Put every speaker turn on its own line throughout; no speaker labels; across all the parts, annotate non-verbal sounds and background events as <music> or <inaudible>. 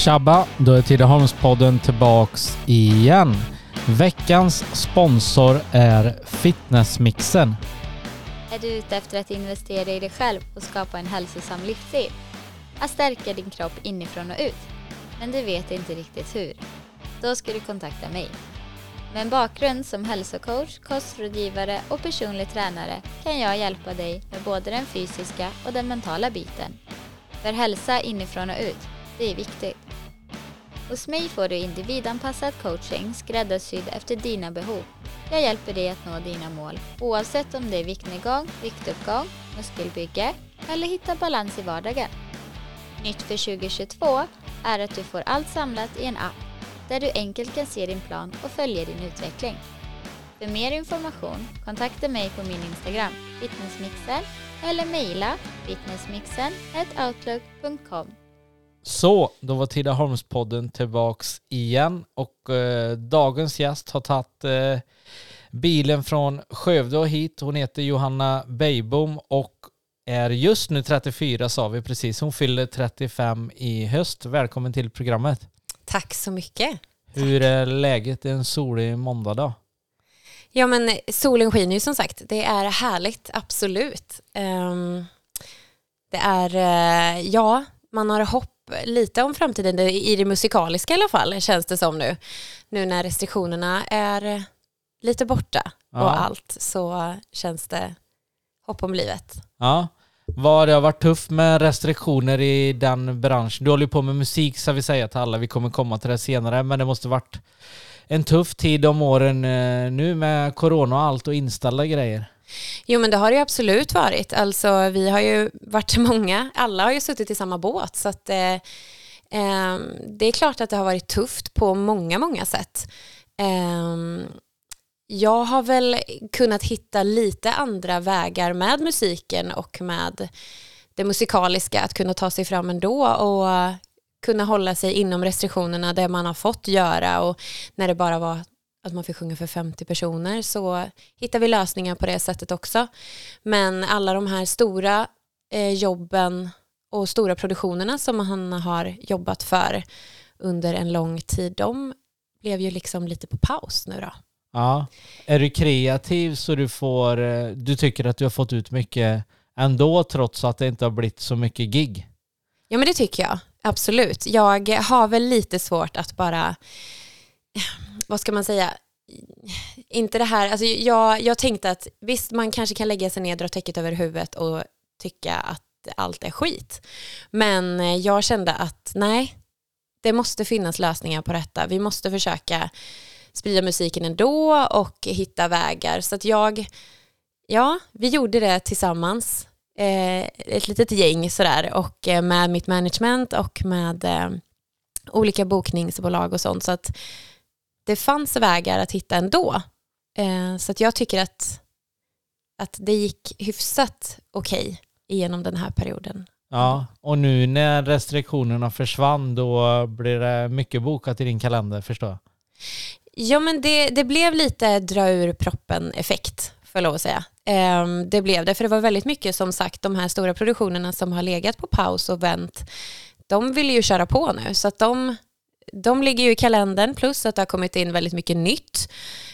Tjabba! Då är Tidaholmspodden tillbaks igen. Veckans sponsor är Fitnessmixen.
Är du ute efter att investera i dig själv och skapa en hälsosam livsstil? Att stärka din kropp inifrån och ut? Men du vet inte riktigt hur? Då ska du kontakta mig. Med en bakgrund som hälsocoach, kostrådgivare och personlig tränare kan jag hjälpa dig med både den fysiska och den mentala biten. För hälsa inifrån och ut, det är viktigt. Hos mig får du individanpassad coaching skräddarsydd efter dina behov. Jag hjälper dig att nå dina mål oavsett om det är viktnedgång, viktuppgång, muskelbygge eller hitta balans i vardagen. Nytt för 2022 är att du får allt samlat i en app där du enkelt kan se din plan och följa din utveckling. För mer information kontakta mig på min Instagram, fitnessmixen, eller mejla fitnessmixen.outlook.com.
Så, då var Tidaholmspodden tillbaks igen och eh, dagens gäst har tagit eh, bilen från Skövde och hit. Hon heter Johanna Beijbom och är just nu 34 sa vi precis. Hon fyller 35 i höst. Välkommen till programmet.
Tack så mycket.
Hur är läget en solig måndagdag?
Ja men solen skiner ju som sagt. Det är härligt, absolut. Um, det är, uh, ja, man har hopp lite om framtiden i det musikaliska i alla fall känns det som nu. Nu när restriktionerna är lite borta ja. och allt så känns det hopp om livet.
Ja. Vad det har varit tufft med restriktioner i den branschen. Du håller ju på med musik så vi säger till alla, vi kommer komma till det senare, men det måste varit en tuff tid om åren eh, nu med corona och allt och inställda grejer.
Jo men det har det ju absolut varit. Alltså vi har ju varit <laughs> många, alla har ju suttit i samma båt så att eh, eh, det är klart att det har varit tufft på många, många sätt. Eh, jag har väl kunnat hitta lite andra vägar med musiken och med det musikaliska, att kunna ta sig fram ändå och kunna hålla sig inom restriktionerna det man har fått göra och när det bara var att man fick sjunga för 50 personer så hittar vi lösningar på det sättet också. Men alla de här stora eh, jobben och stora produktionerna som han har jobbat för under en lång tid, de blev ju liksom lite på paus nu då.
Ja. Är du kreativ så du får, eh, du tycker att du har fått ut mycket ändå trots att det inte har blivit så mycket gig?
Ja men det tycker jag, absolut. Jag har väl lite svårt att bara vad ska man säga, inte det här, alltså jag, jag tänkte att visst man kanske kan lägga sig ner, dra täcket över huvudet och tycka att allt är skit. Men eh, jag kände att nej, det måste finnas lösningar på detta. Vi måste försöka sprida musiken ändå och hitta vägar. Så att jag, ja, vi gjorde det tillsammans. Eh, ett litet gäng sådär och eh, med mitt management och med eh, olika bokningsbolag och sånt. Så att det fanns vägar att hitta ändå. Eh, så att jag tycker att, att det gick hyfsat okej okay genom den här perioden.
Ja, och nu när restriktionerna försvann då blir det mycket bokat i din kalender förstår jag.
Ja men det, det blev lite dra ur proppen effekt får jag lov att säga. Eh, det blev det, för det var väldigt mycket som sagt de här stora produktionerna som har legat på paus och vänt, de vill ju köra på nu så att de de ligger ju i kalendern plus att det har kommit in väldigt mycket nytt,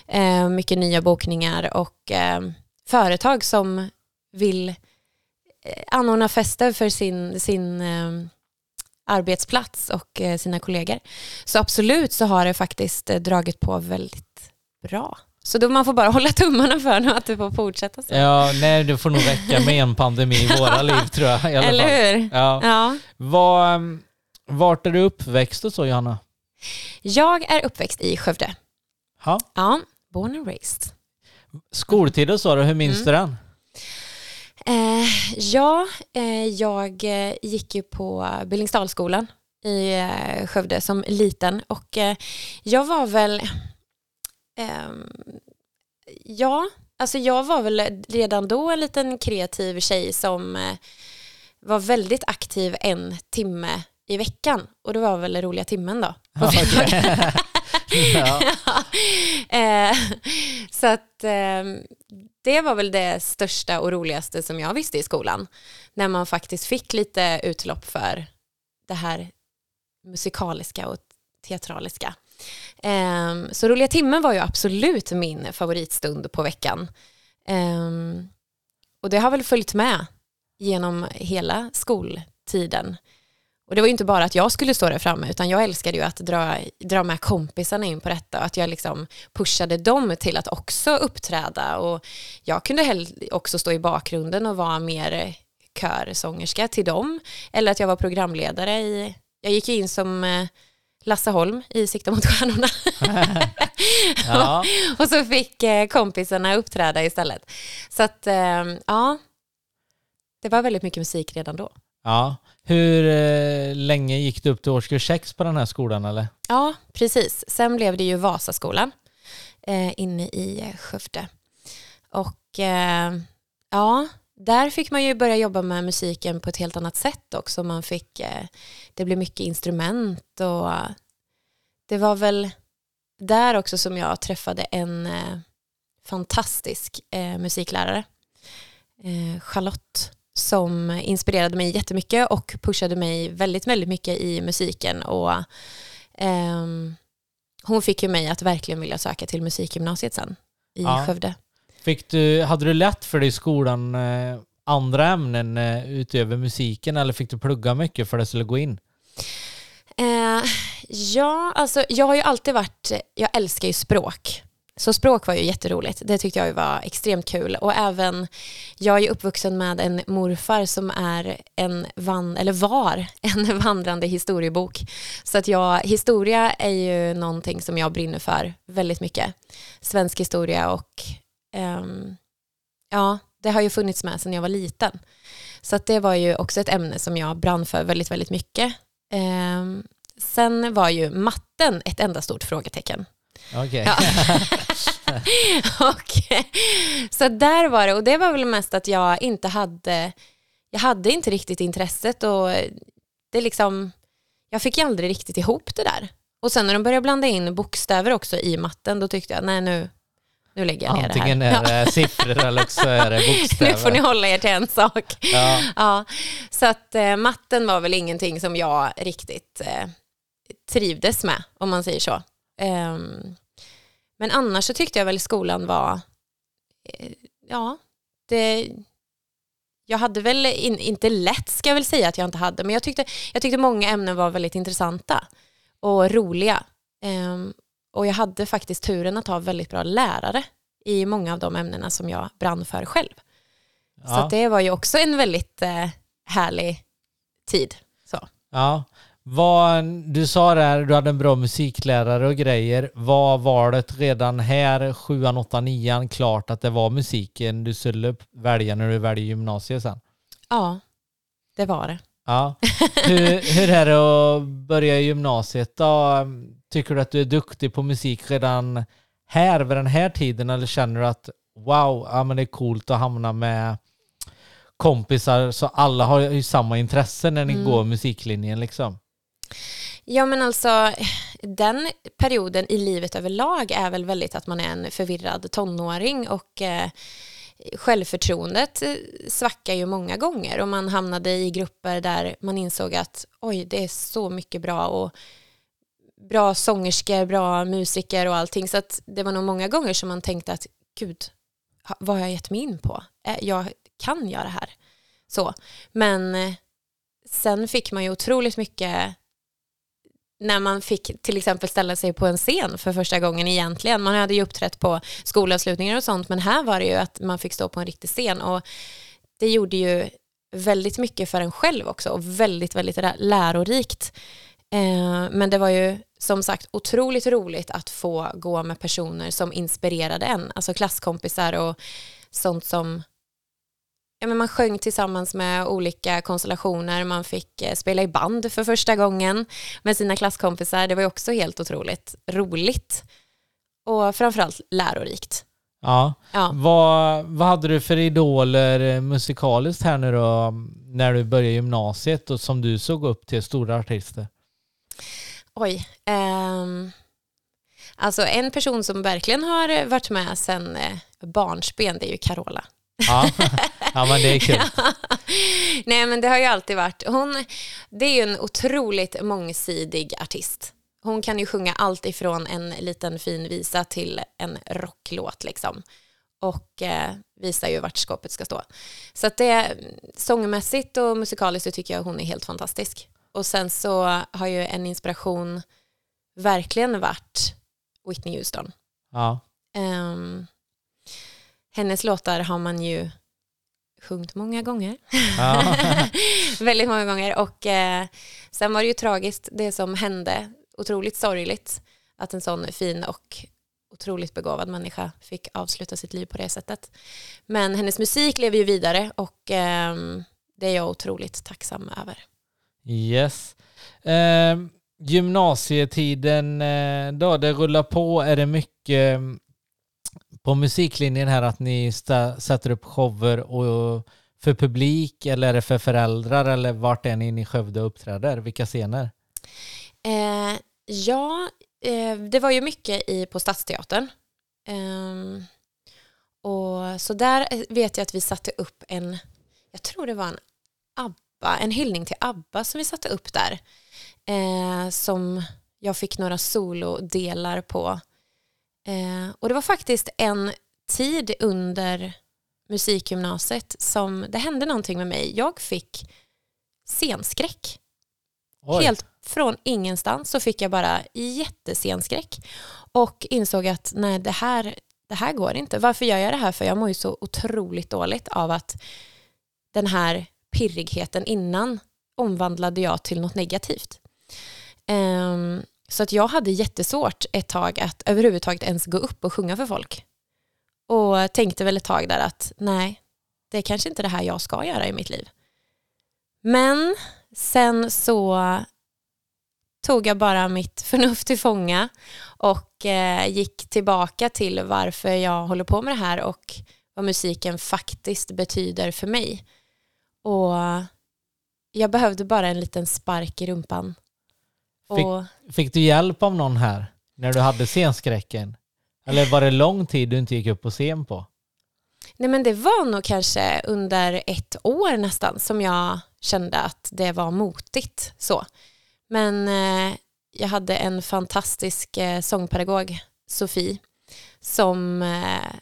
eh, mycket nya bokningar och eh, företag som vill eh, anordna fester för sin, sin eh, arbetsplats och eh, sina kollegor. Så absolut så har det faktiskt dragit på väldigt bra. Så då man får bara <laughs> hålla tummarna för nu att det får fortsätta så.
Ja, nej det får nog räcka med en pandemi i våra <laughs> liv tror jag.
Eller
fall.
hur? Ja. ja.
Var, vart är du uppväxt och så Johanna?
Jag är uppväxt i Skövde.
Ha?
Ja, born and raised.
Skoltiden sa du, hur minns mm. du den?
Eh, ja, eh, jag eh, gick ju på Billingsdalsskolan i eh, Skövde som liten och eh, jag var väl, ehm, ja, alltså jag var väl redan då en liten kreativ tjej som eh, var väldigt aktiv en timme i veckan och det var väl roliga timmen då. Ja. <laughs> <laughs> eh, så att eh, det var väl det största och roligaste som jag visste i skolan. När man faktiskt fick lite utlopp för det här musikaliska och teatraliska. Um, så roliga timmen var ju absolut min favoritstund på veckan. Um, och det har väl följt med genom hela skoltiden. Och det var ju inte bara att jag skulle stå där framme, utan jag älskade ju att dra, dra med kompisarna in på detta, att jag liksom pushade dem till att också uppträda. Och jag kunde också stå i bakgrunden och vara mer körsångerska till dem, eller att jag var programledare i, jag gick in som eh, Lasse Holm i Sikta mot stjärnorna. <laughs> ja. <laughs> och så fick eh, kompisarna uppträda istället. Så att, eh, ja, det var väldigt mycket musik redan då.
Ja, hur eh, länge gick du upp till årskurs 6 på den här skolan eller?
Ja, precis. Sen blev det ju Vasaskolan eh, inne i eh, Skövde. Och eh, ja, där fick man ju börja jobba med musiken på ett helt annat sätt också. Man fick, eh, det blev mycket instrument och det var väl där också som jag träffade en eh, fantastisk eh, musiklärare. Eh, Charlotte som inspirerade mig jättemycket och pushade mig väldigt, väldigt mycket i musiken. Och, eh, hon fick ju mig att verkligen vilja söka till musikgymnasiet sen i ja. Skövde.
Fick du, hade du lätt för dig i skolan eh, andra ämnen eh, utöver musiken eller fick du plugga mycket för att det skulle gå in?
Eh, ja, alltså jag har ju alltid varit, jag älskar ju språk. Så språk var ju jätteroligt. Det tyckte jag var extremt kul. Och även, jag är uppvuxen med en morfar som är en van, eller var <laughs> en vandrande historiebok. Så att jag, historia är ju någonting som jag brinner för väldigt mycket. Svensk historia och um, ja, det har ju funnits med sedan jag var liten. Så att det var ju också ett ämne som jag brann för väldigt, väldigt mycket. Um, sen var ju matten ett enda stort frågetecken.
Okej. Ja. <laughs>
och, så där var det, och det var väl mest att jag inte hade, jag hade inte riktigt intresset och det liksom, jag fick ju aldrig riktigt ihop det där. Och sen när de började blanda in bokstäver också i matten, då tyckte jag, nej nu, nu lägger jag ner
Antingen
det här.
Antingen är det <laughs> siffror eller också är det bokstäver. <laughs>
nu får ni hålla er till en sak. Ja. ja. Så att eh, matten var väl ingenting som jag riktigt eh, trivdes med, om man säger så. Um, men annars så tyckte jag väl skolan var, eh, ja, det, jag hade väl in, inte lätt ska jag väl säga att jag inte hade, men jag tyckte, jag tyckte många ämnen var väldigt intressanta och roliga. Um, och jag hade faktiskt turen att ha väldigt bra lärare i många av de ämnena som jag brann för själv. Ja. Så det var ju också en väldigt eh, härlig tid. Så.
Ja, vad, du sa där, du hade en bra musiklärare och grejer. Var valet redan här, sjuan, åttan, nian, klart att det var musiken du skulle välja när du väljer gymnasiet sen?
Ja, det var det.
Ja. Hur, hur är det att börja gymnasiet då? Tycker du att du är duktig på musik redan här vid den här tiden eller känner du att wow, ja, men det är coolt att hamna med kompisar så alla har ju samma intresse när ni mm. går musiklinjen liksom?
Ja men alltså den perioden i livet överlag är väl väldigt att man är en förvirrad tonåring och eh, självförtroendet eh, svackar ju många gånger och man hamnade i grupper där man insåg att oj det är så mycket bra och bra sångerskor, bra musiker och allting så att det var nog många gånger som man tänkte att gud vad har jag gett mig in på? Jag kan göra det här. Så. Men eh, sen fick man ju otroligt mycket när man fick till exempel ställa sig på en scen för första gången egentligen. Man hade ju uppträtt på skolavslutningar och sånt men här var det ju att man fick stå på en riktig scen och det gjorde ju väldigt mycket för en själv också och väldigt, väldigt lärorikt. Eh, men det var ju som sagt otroligt roligt att få gå med personer som inspirerade en, alltså klasskompisar och sånt som ja, men man sjöng tillsammans med olika konstellationer, man fick eh, spela i band för första gången med sina klasskompisar. Det var ju också helt otroligt roligt och framförallt lärorikt.
Ja. ja. Vad, vad hade du för idoler musikaliskt här nu då när du började gymnasiet och som du såg upp till stora artister?
Oj. Um, alltså en person som verkligen har varit med sedan eh, barnsben det är ju Carola.
Ja, ja men det är kul. <laughs>
Nej men det har ju alltid varit, hon, det är ju en otroligt mångsidig artist. Hon kan ju sjunga allt ifrån en liten fin visa till en rocklåt liksom. Och eh, visar ju vart skåpet ska stå. Så att det, sångmässigt och musikaliskt så tycker jag hon är helt fantastisk. Och sen så har ju en inspiration verkligen varit Whitney Houston.
Ja.
Um, hennes låtar har man ju sjungit många gånger.
Ja. <laughs>
Väldigt många gånger. Och eh, sen var det ju tragiskt det som hände. Otroligt sorgligt att en sån fin och otroligt begåvad människa fick avsluta sitt liv på det sättet. Men hennes musik lever ju vidare och eh, det är jag otroligt tacksam över.
Yes. Eh, gymnasietiden då, det rullar på. Är det mycket eh, på musiklinjen här att ni sta- sätter upp shower och för publik eller är det för föräldrar eller vart är ni inne i Skövde och uppträder? Vilka scener?
Eh, ja, eh, det var ju mycket i, på Stadsteatern. Eh, och så där eh, vet jag att vi satte upp en, jag tror det var en ABBA, en hyllning till ABBA som vi satte upp där. Eh, som jag fick några solodelar på. Eh, och det var faktiskt en tid under musikgymnasiet som det hände någonting med mig. Jag fick scenskräck.
Oj.
Helt från ingenstans så fick jag bara jättescenskräck och insåg att nej, det här, det här går inte. Varför gör jag det här? För jag mår ju så otroligt dåligt av att den här pirrigheten innan omvandlade jag till något negativt. Ehm, så att jag hade jättesvårt ett tag att överhuvudtaget ens gå upp och sjunga för folk. Och tänkte väl ett tag där att nej, det är kanske inte det här jag ska göra i mitt liv. Men sen så tog jag bara mitt <laughs> förnuft till fånga och eh, gick tillbaka till varför jag håller på med det här och vad musiken faktiskt betyder för mig. Och jag behövde bara en liten spark i rumpan.
Fick-
Och,
Fick du hjälp av någon här när du hade scenskräcken? Eller var det lång tid du inte gick upp på scen på?
nej men det var nog kanske under ett år nästan som jag kände att det var motigt så. Men eh, jag hade en fantastisk eh, sångpedagog, Sofie, som eh,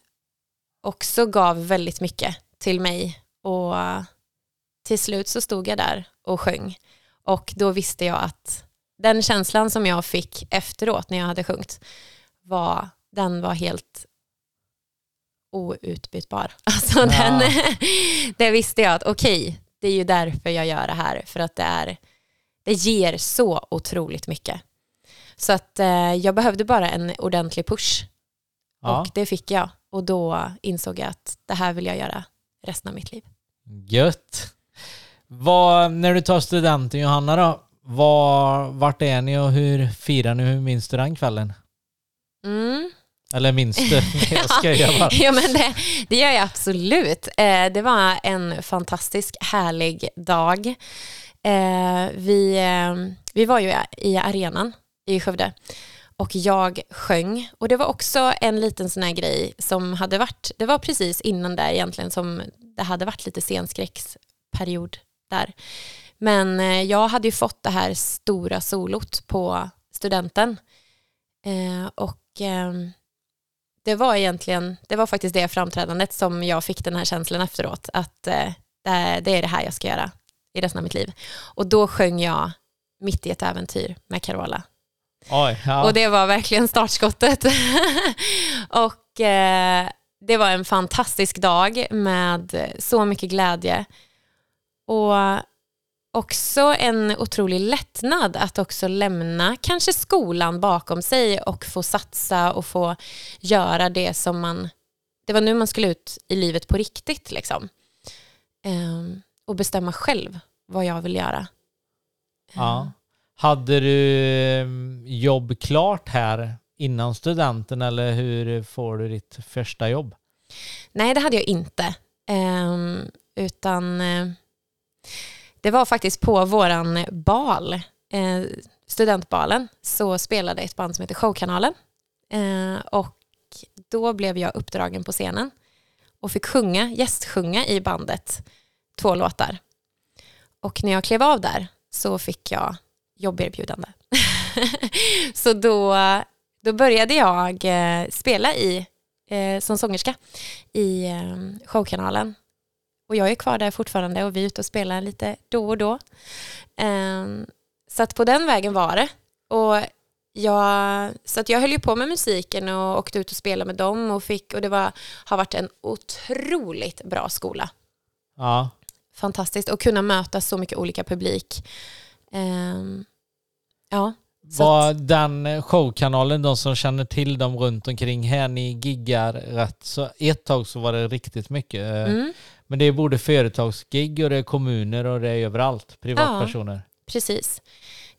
också gav väldigt mycket till mig. Och till slut så stod jag där och sjöng. Och då visste jag att den känslan som jag fick efteråt när jag hade sjungit, var, den var helt outbytbar. <laughs> Alltså
Ja.
den, <laughs> det visste jag att okej, det är ju därför jag gör det här. För att det, är, det ger så otroligt mycket. Så att eh, jag behövde bara en ordentlig push.
Ja,
Och det fick jag. Och då insåg jag att det här vill jag göra resten av mitt liv.
gött. Vad, när du tar studenten Johanna då, var, vart är ni och hur firar ni? Hur minns du den kvällen?
Mm.
Eller minns du? <laughs> Jag skojar bara.
ja, men det, det gör jag absolut. Eh, det var en fantastisk härlig dag. Eh, vi, eh, vi var ju i arenan i Skövde och jag sjöng och det var också en liten sån här grej som hade varit, det var precis innan där egentligen som det hade varit lite scenskräcksperiod där. Men eh, jag hade ju fått det här stora solot på studenten eh, och ehm, det var egentligen, det var faktiskt det framträdandet som jag fick den här känslan efteråt, att eh, det, är- det är det här jag ska göra i resten av mitt liv. Och då sjöng jag Mitt i ett äventyr med Carola.
Oj, ja.
Och det var verkligen startskottet. <laughs> och eh, det var en fantastisk dag med så mycket glädje. Och också en otrolig lättnad att också lämna kanske skolan bakom sig och få satsa och få göra det som man... Det var nu man skulle ut i livet på riktigt liksom. Ehm, och bestämma själv vad jag vill göra.
ja. Hade du eh, jobb klart här innan studenten eller hur får du ditt första jobb?
Nej, det hade jag inte. Ehm, utan eh, det var faktiskt på våran bal, eh, studentbalen, så spelade ett band som heter Showkanalen. Eh, och då blev jag uppdragen på scenen och fick sjunga, gästsjunga i bandet två låtar. Och när jag klev av där så fick jag jobberbjudande. <laughs> så då, då började jag eh, spela i, eh, som sångerska i eh, showkanalen. Och jag är kvar där fortfarande och vi är ute och spelar lite då och då. Ehm, så att på den vägen var det. Och jag, så att jag höll ju på med musiken och åkte ut och spelade med dem och fick och det var, har varit en otroligt bra skola.
Ja.
Fantastiskt att kunna möta så mycket olika publik. Ehm, ja. att-
Var den showkanalen, de som känner till dem runt omkring här, ni giggar rätt så ett tag så var det riktigt mycket. eh,
Mm,
Men det är både företagsgig och det är kommuner och det är överallt, privatpersoner.
precis.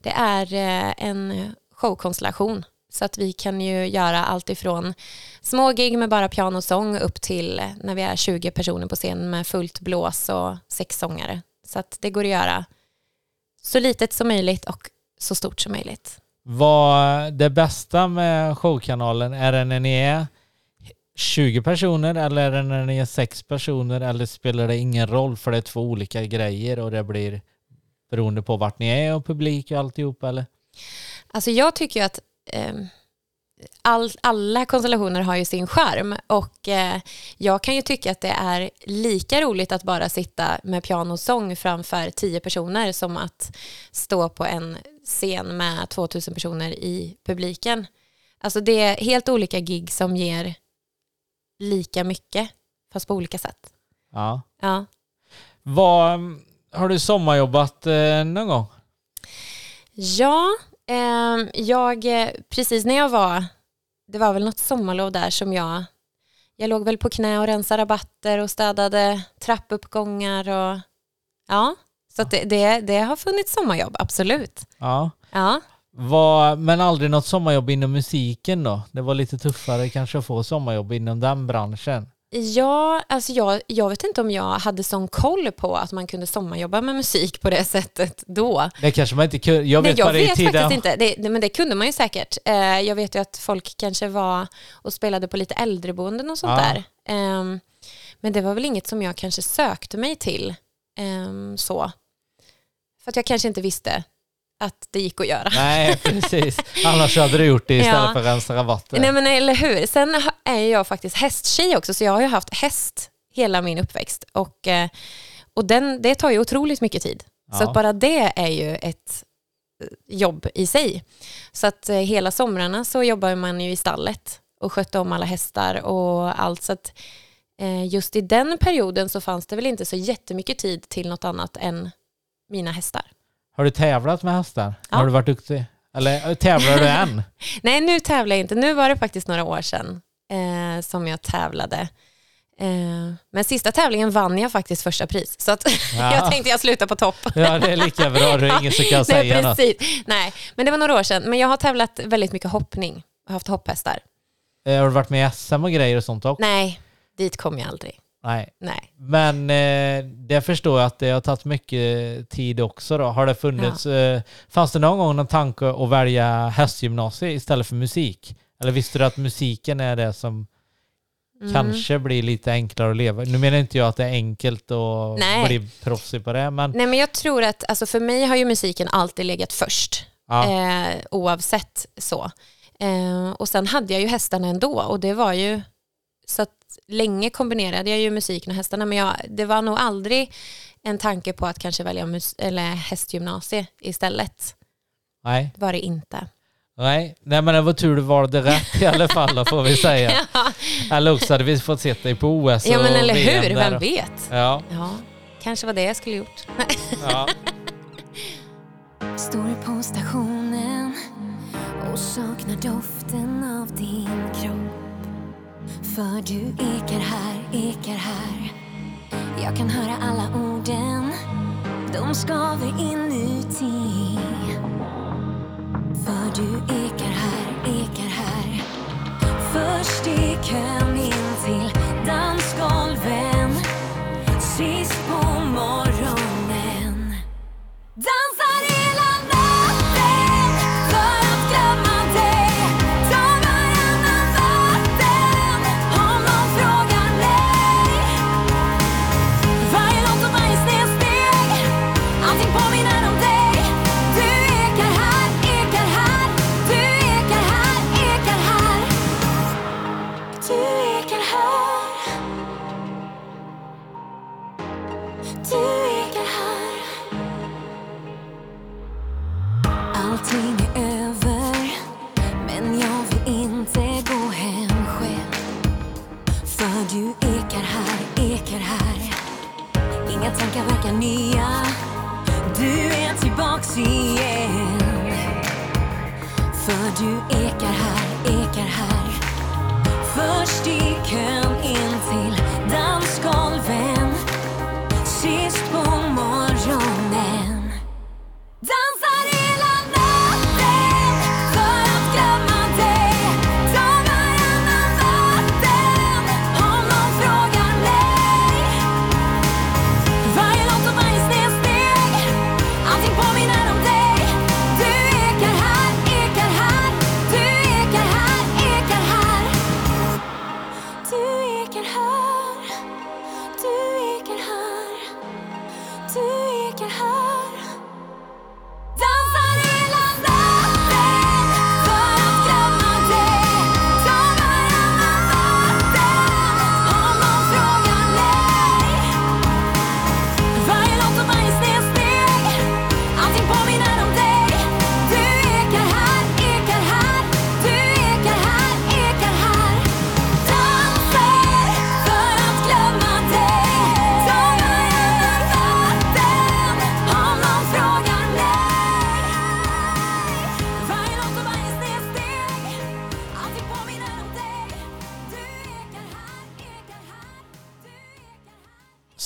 Det är eh, en showkonstellation. Så att vi kan ju göra allt ifrån små gig med bara pianosång upp till när vi är 20 personer på scen med fullt blås och sex sångare. Så att det går att göra så litet som möjligt och så stort som möjligt.
Vad det bästa med showkanalen, är det när ni är 20 personer eller är det när ni är sex personer eller spelar det ingen roll för det är två olika grejer och det blir beroende på vart ni är och publik och alltihop eller?
Alltså jag tycker ju att eh, all, alla konstellationer har ju sin charm och eh, jag kan ju tycka att det är lika roligt att bara sitta med pianosång framför tio personer som att stå på en scen med 2000 personer i publiken. Alltså det är helt olika gig som ger lika mycket fast på olika sätt.
Ja.
Ja.
Vad, har du sommarjobbat eh, någon gång?
Ja, ehm, jag, eh, precis när jag var, det var väl något sommarlov där som jag, jag låg väl på knä och rensade rabatter och städade trappuppgångar och ja, så det, det, det har funnits sommarjobb, absolut.
Ja.
Ja,
Vad, men aldrig något sommarjobb inom musiken då? Det var lite tuffare kanske att få sommarjobb inom den branschen.
ja alltså jag, jag vet inte om jag hade sån koll på att man kunde sommarjobba med musik på det sättet då.
Det kanske man inte kunde. Jag
Nej,
vet
jag
bara i
vet
tiden...
faktiskt inte. Det, det, men det kunde man ju säkert. Eh, jag vet ju att folk kanske var och spelade på lite äldreboenden och sånt
Ja.
där. Ehm, men det var väl inget som jag kanske sökte mig till. ehm, så. För att jag kanske inte visste att det gick att göra.
Nej, <laughs> precis. Annars hade du gjort det istället
Ja.
för att rensa rabatter.
Nej men eller hur. Sen är jag faktiskt hästtjej också så jag har ju haft häst hela min uppväxt. Och, eh, och den, det tar ju otroligt mycket tid. Så
Ja.
att bara det är ju ett eh, jobb i sig. Så att eh, hela somrarna så jobbar man ju i stallet och skötte om alla hästar och allt. Så att just i den perioden så fanns det väl inte så jättemycket tid till något annat än mina hästar.
Har du tävlat med hästar?
Ja.
Har du varit duktig? Eller äh, tävlar du än? <laughs>
Nej, nu tävlar jag inte. Nu var det faktiskt några år sedan eh, som jag tävlade. Eh, men sista tävlingen vann jag faktiskt första pris. Så <laughs>
Ja.
jag tänkte jag slutar på topp.
Ja, det är lika bra. Det är ingen som kan <laughs>
Nej,
säga något.
precis. Nej, men det var några år sedan. Men jag har tävlat väldigt mycket hoppning. Jag har haft hopphästar.
Eh, Har du varit med i SM och grejer och sånt också?
Nej, dit kom jag aldrig.
Nej.
Nej.
Men eh, det förstår jag att det har tagit mycket tid också då. Har det funnits, eh, fanns det någon gång någon tanke att välja hästgymnasiet istället för musik? Eller visste du att musiken är det som
Mm.
kanske blir lite enklare att leva? Nu menar inte jag att det är enkelt att
Nej.
bli proffsig på det, men
Nej, men jag tror att, alltså för mig har ju musiken alltid legat först.
ja,
eh, oavsett så. Eh, och sen hade jag ju hästarna ändå och det var ju så att länge kombinerade jag ju musiken och hästarna men jag, det var nog aldrig en tanke på att kanske välja mus- eller hästgymnasie istället.
nej.
Det var det inte.
Nej, nej men det var tur du valde rätt i alla fall då, får vi <laughs> säga. Eller också hade vi fått se dig på OS
ja men eller
VM
hur,
där
vem vet?
Ja,
Ja, kanske var det jag skulle gjort.
ja. <laughs>
Står på stationen och saknar doften av din kropp. För du ekar här, ekar här. Jag kan höra alla orden, de skaver inuti. För du ekar här, ekar här. Först i kön in till dansgolvet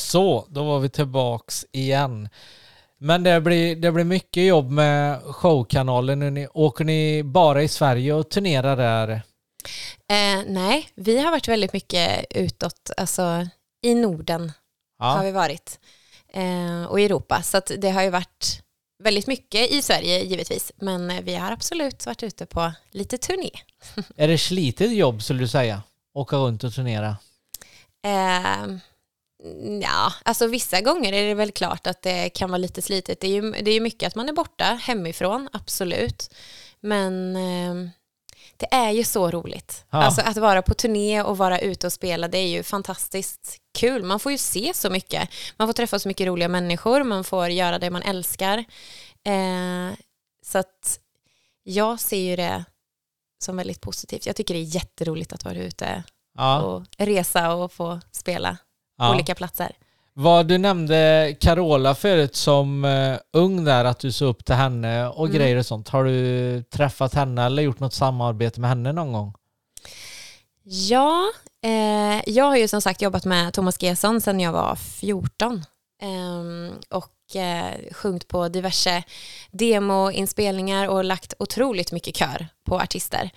Så, då var vi tillbaks igen. Men det blir, det blir mycket jobb med showkanalen. nu. Ni- Åker ni bara i Sverige och turnerar där?
Eh, nej, vi har varit väldigt mycket utåt, alltså i Norden har
Ja.
vi varit. Eh, och i Europa, så det har ju varit väldigt mycket i Sverige givetvis, men eh, vi har absolut varit ute på lite turné. <laughs>
Är det slitet jobb skulle du säga? Åka runt och turnera?
Eh, ja, alltså vissa gånger är det väl klart att det kan vara lite slitet. Det är ju, det är ju mycket att man är borta hemifrån, absolut. Men eh, det är ju så roligt.
Ja.
Alltså att vara på turné och vara ute och spela, det är ju fantastiskt kul. Man får ju se så mycket. Man får träffa så mycket roliga människor, man får göra det man älskar. Eh, så att jag ser ju det som väldigt positivt. Jag tycker det är jätteroligt att vara ute
Ja.
och resa och få spela
ja.
olika platser.
Vad du nämnde Carola förut som uh, ung där, att du såg upp till henne och
Mm.
grejer och sånt. Har du träffat henne eller gjort något samarbete med henne någon gång?
Ja, eh, jag har ju som sagt jobbat med Thomas Gesson sedan jag var 14 ehm, och eh, sjungit på diverse demoinspelningar och lagt otroligt mycket kör på artister.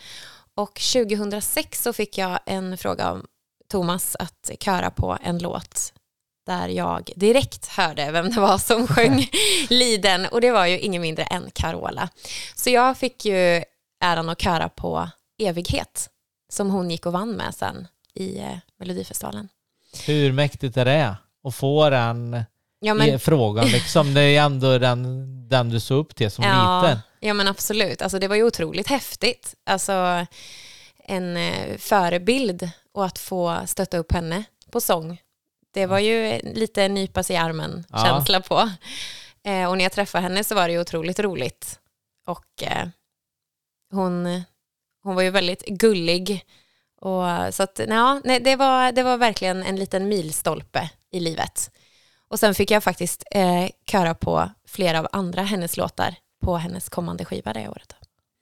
Och 2006 så fick jag en fråga av Thomas att köra på en låt där jag direkt hörde vem det var som <laughs> sjöng liden och det var ju ingen mindre än Carola. Så jag fick ju äran att köra på Evighet som hon gick och vann med sen i eh, Melodifestivalen.
Hur mäktigt är det att få den
Ja men,
frågan liksom? Det är ändå den, den du såg upp till som
ja,
liten.
ja men absolut, alltså, det var ju otroligt häftigt. Alltså en eh, förebild och att få stötta upp henne på sång. Det var ju lite nypa sig i armen
Ja.
känsla på. Eh, och när jag träffade henne så var det ju otroligt roligt. Och eh, hon, hon var ju väldigt gullig. Och, så att, ja, nej, det, var, det var verkligen en liten milstolpe i livet. Och sen fick jag faktiskt eh, köra på flera av andra hennes låtar på hennes kommande skiva det året.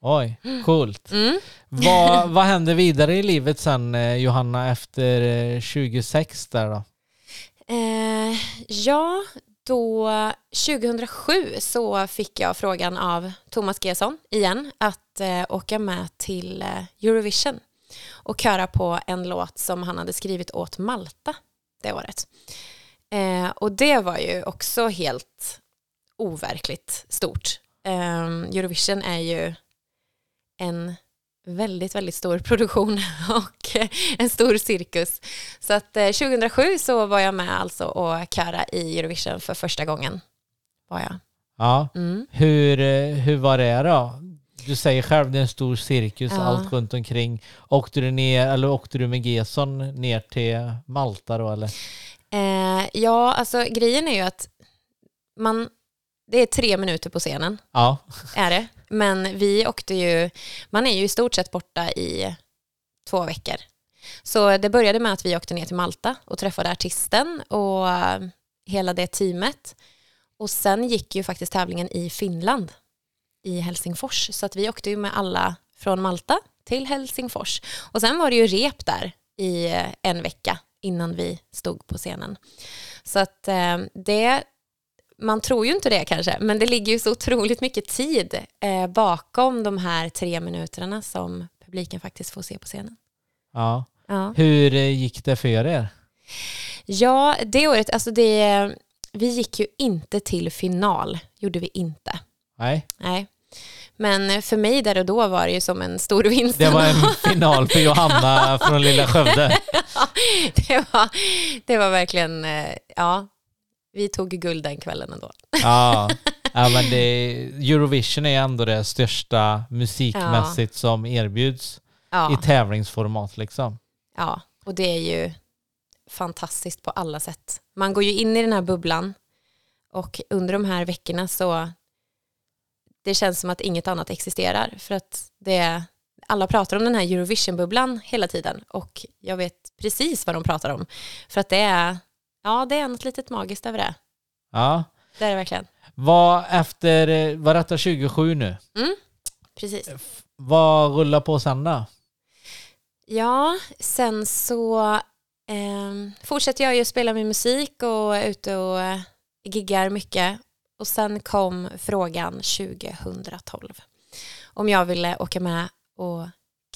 Oj, coolt.
Mm.
vad, vad hände vidare i livet sen eh, Johanna efter eh, 26 där då?
Eh, ja, då 2007 så fick jag frågan av Thomas Gesson igen att eh, åka med till eh, Eurovision och köra på en låt som han hade skrivit åt Malta det året. Eh, och det var ju också helt overkligt stort. Eh, Eurovision är ju en väldigt, väldigt stor produktion <laughs> och eh, en stor cirkus. Så att eh, 2007 så var jag med alltså och köra i Eurovision för första gången. Var jag.
Ja.
Mm.
Hur, eh, hur var det då? Du säger själv det är en stor cirkus,
Ja.
allt runt omkring. Åkte du ner, eller åkte du med Gesson ner till Malta då eller?
Eh, ja, alltså grejen är ju att man, det är tre minuter på scenen,
Ja,
är det. Men vi åkte ju, man är ju i stort sett borta i två veckor. Så det började med att vi åkte ner till Malta och träffade artisten och eh, hela det teamet. Och sen gick ju faktiskt tävlingen i Finland, i Helsingfors. Så att vi åkte ju med alla från Malta till Helsingfors. Och sen var det ju rep där i eh, en vecka innan vi stod på scenen. Så att eh, det, man tror ju inte det kanske, men det ligger ju så otroligt mycket tid eh, bakom de här tre minuterna som publiken faktiskt får se på scenen.
ja.
Ja,
Hur eh, gick det för er?
ja det året, alltså det, vi gick ju inte till final, gjorde vi inte.
Nej,
Nej. Men för mig där och då var det ju som en stor vinst.
det var en final för Johanna från Lilla Skövde. <laughs>
det, var, det var verkligen, eh, ja, vi tog guld den kvällen ändå.
Ja, <laughs> ja men det, Eurovision är ändå det största musikmässigt som erbjuds
Ja,
i tävlingsformat liksom.
ja, och det är ju fantastiskt på alla sätt. Man går ju in i den här bubblan och under de här veckorna så det känns som att inget annat existerar för att det alla pratar om den här Eurovision-bubblan hela tiden och jag vet precis vad de pratar om för att det är, ja det är något litet magiskt över det.
Ja.
Det är det verkligen.
Vad efter, var detta 27 nu?
Precis.
Vad rullar på sen då?
Ja, sen så eh, fortsätter jag ju spela min musik och är ute och eh, giggar mycket. Och sen kom frågan 2012 om jag ville åka med och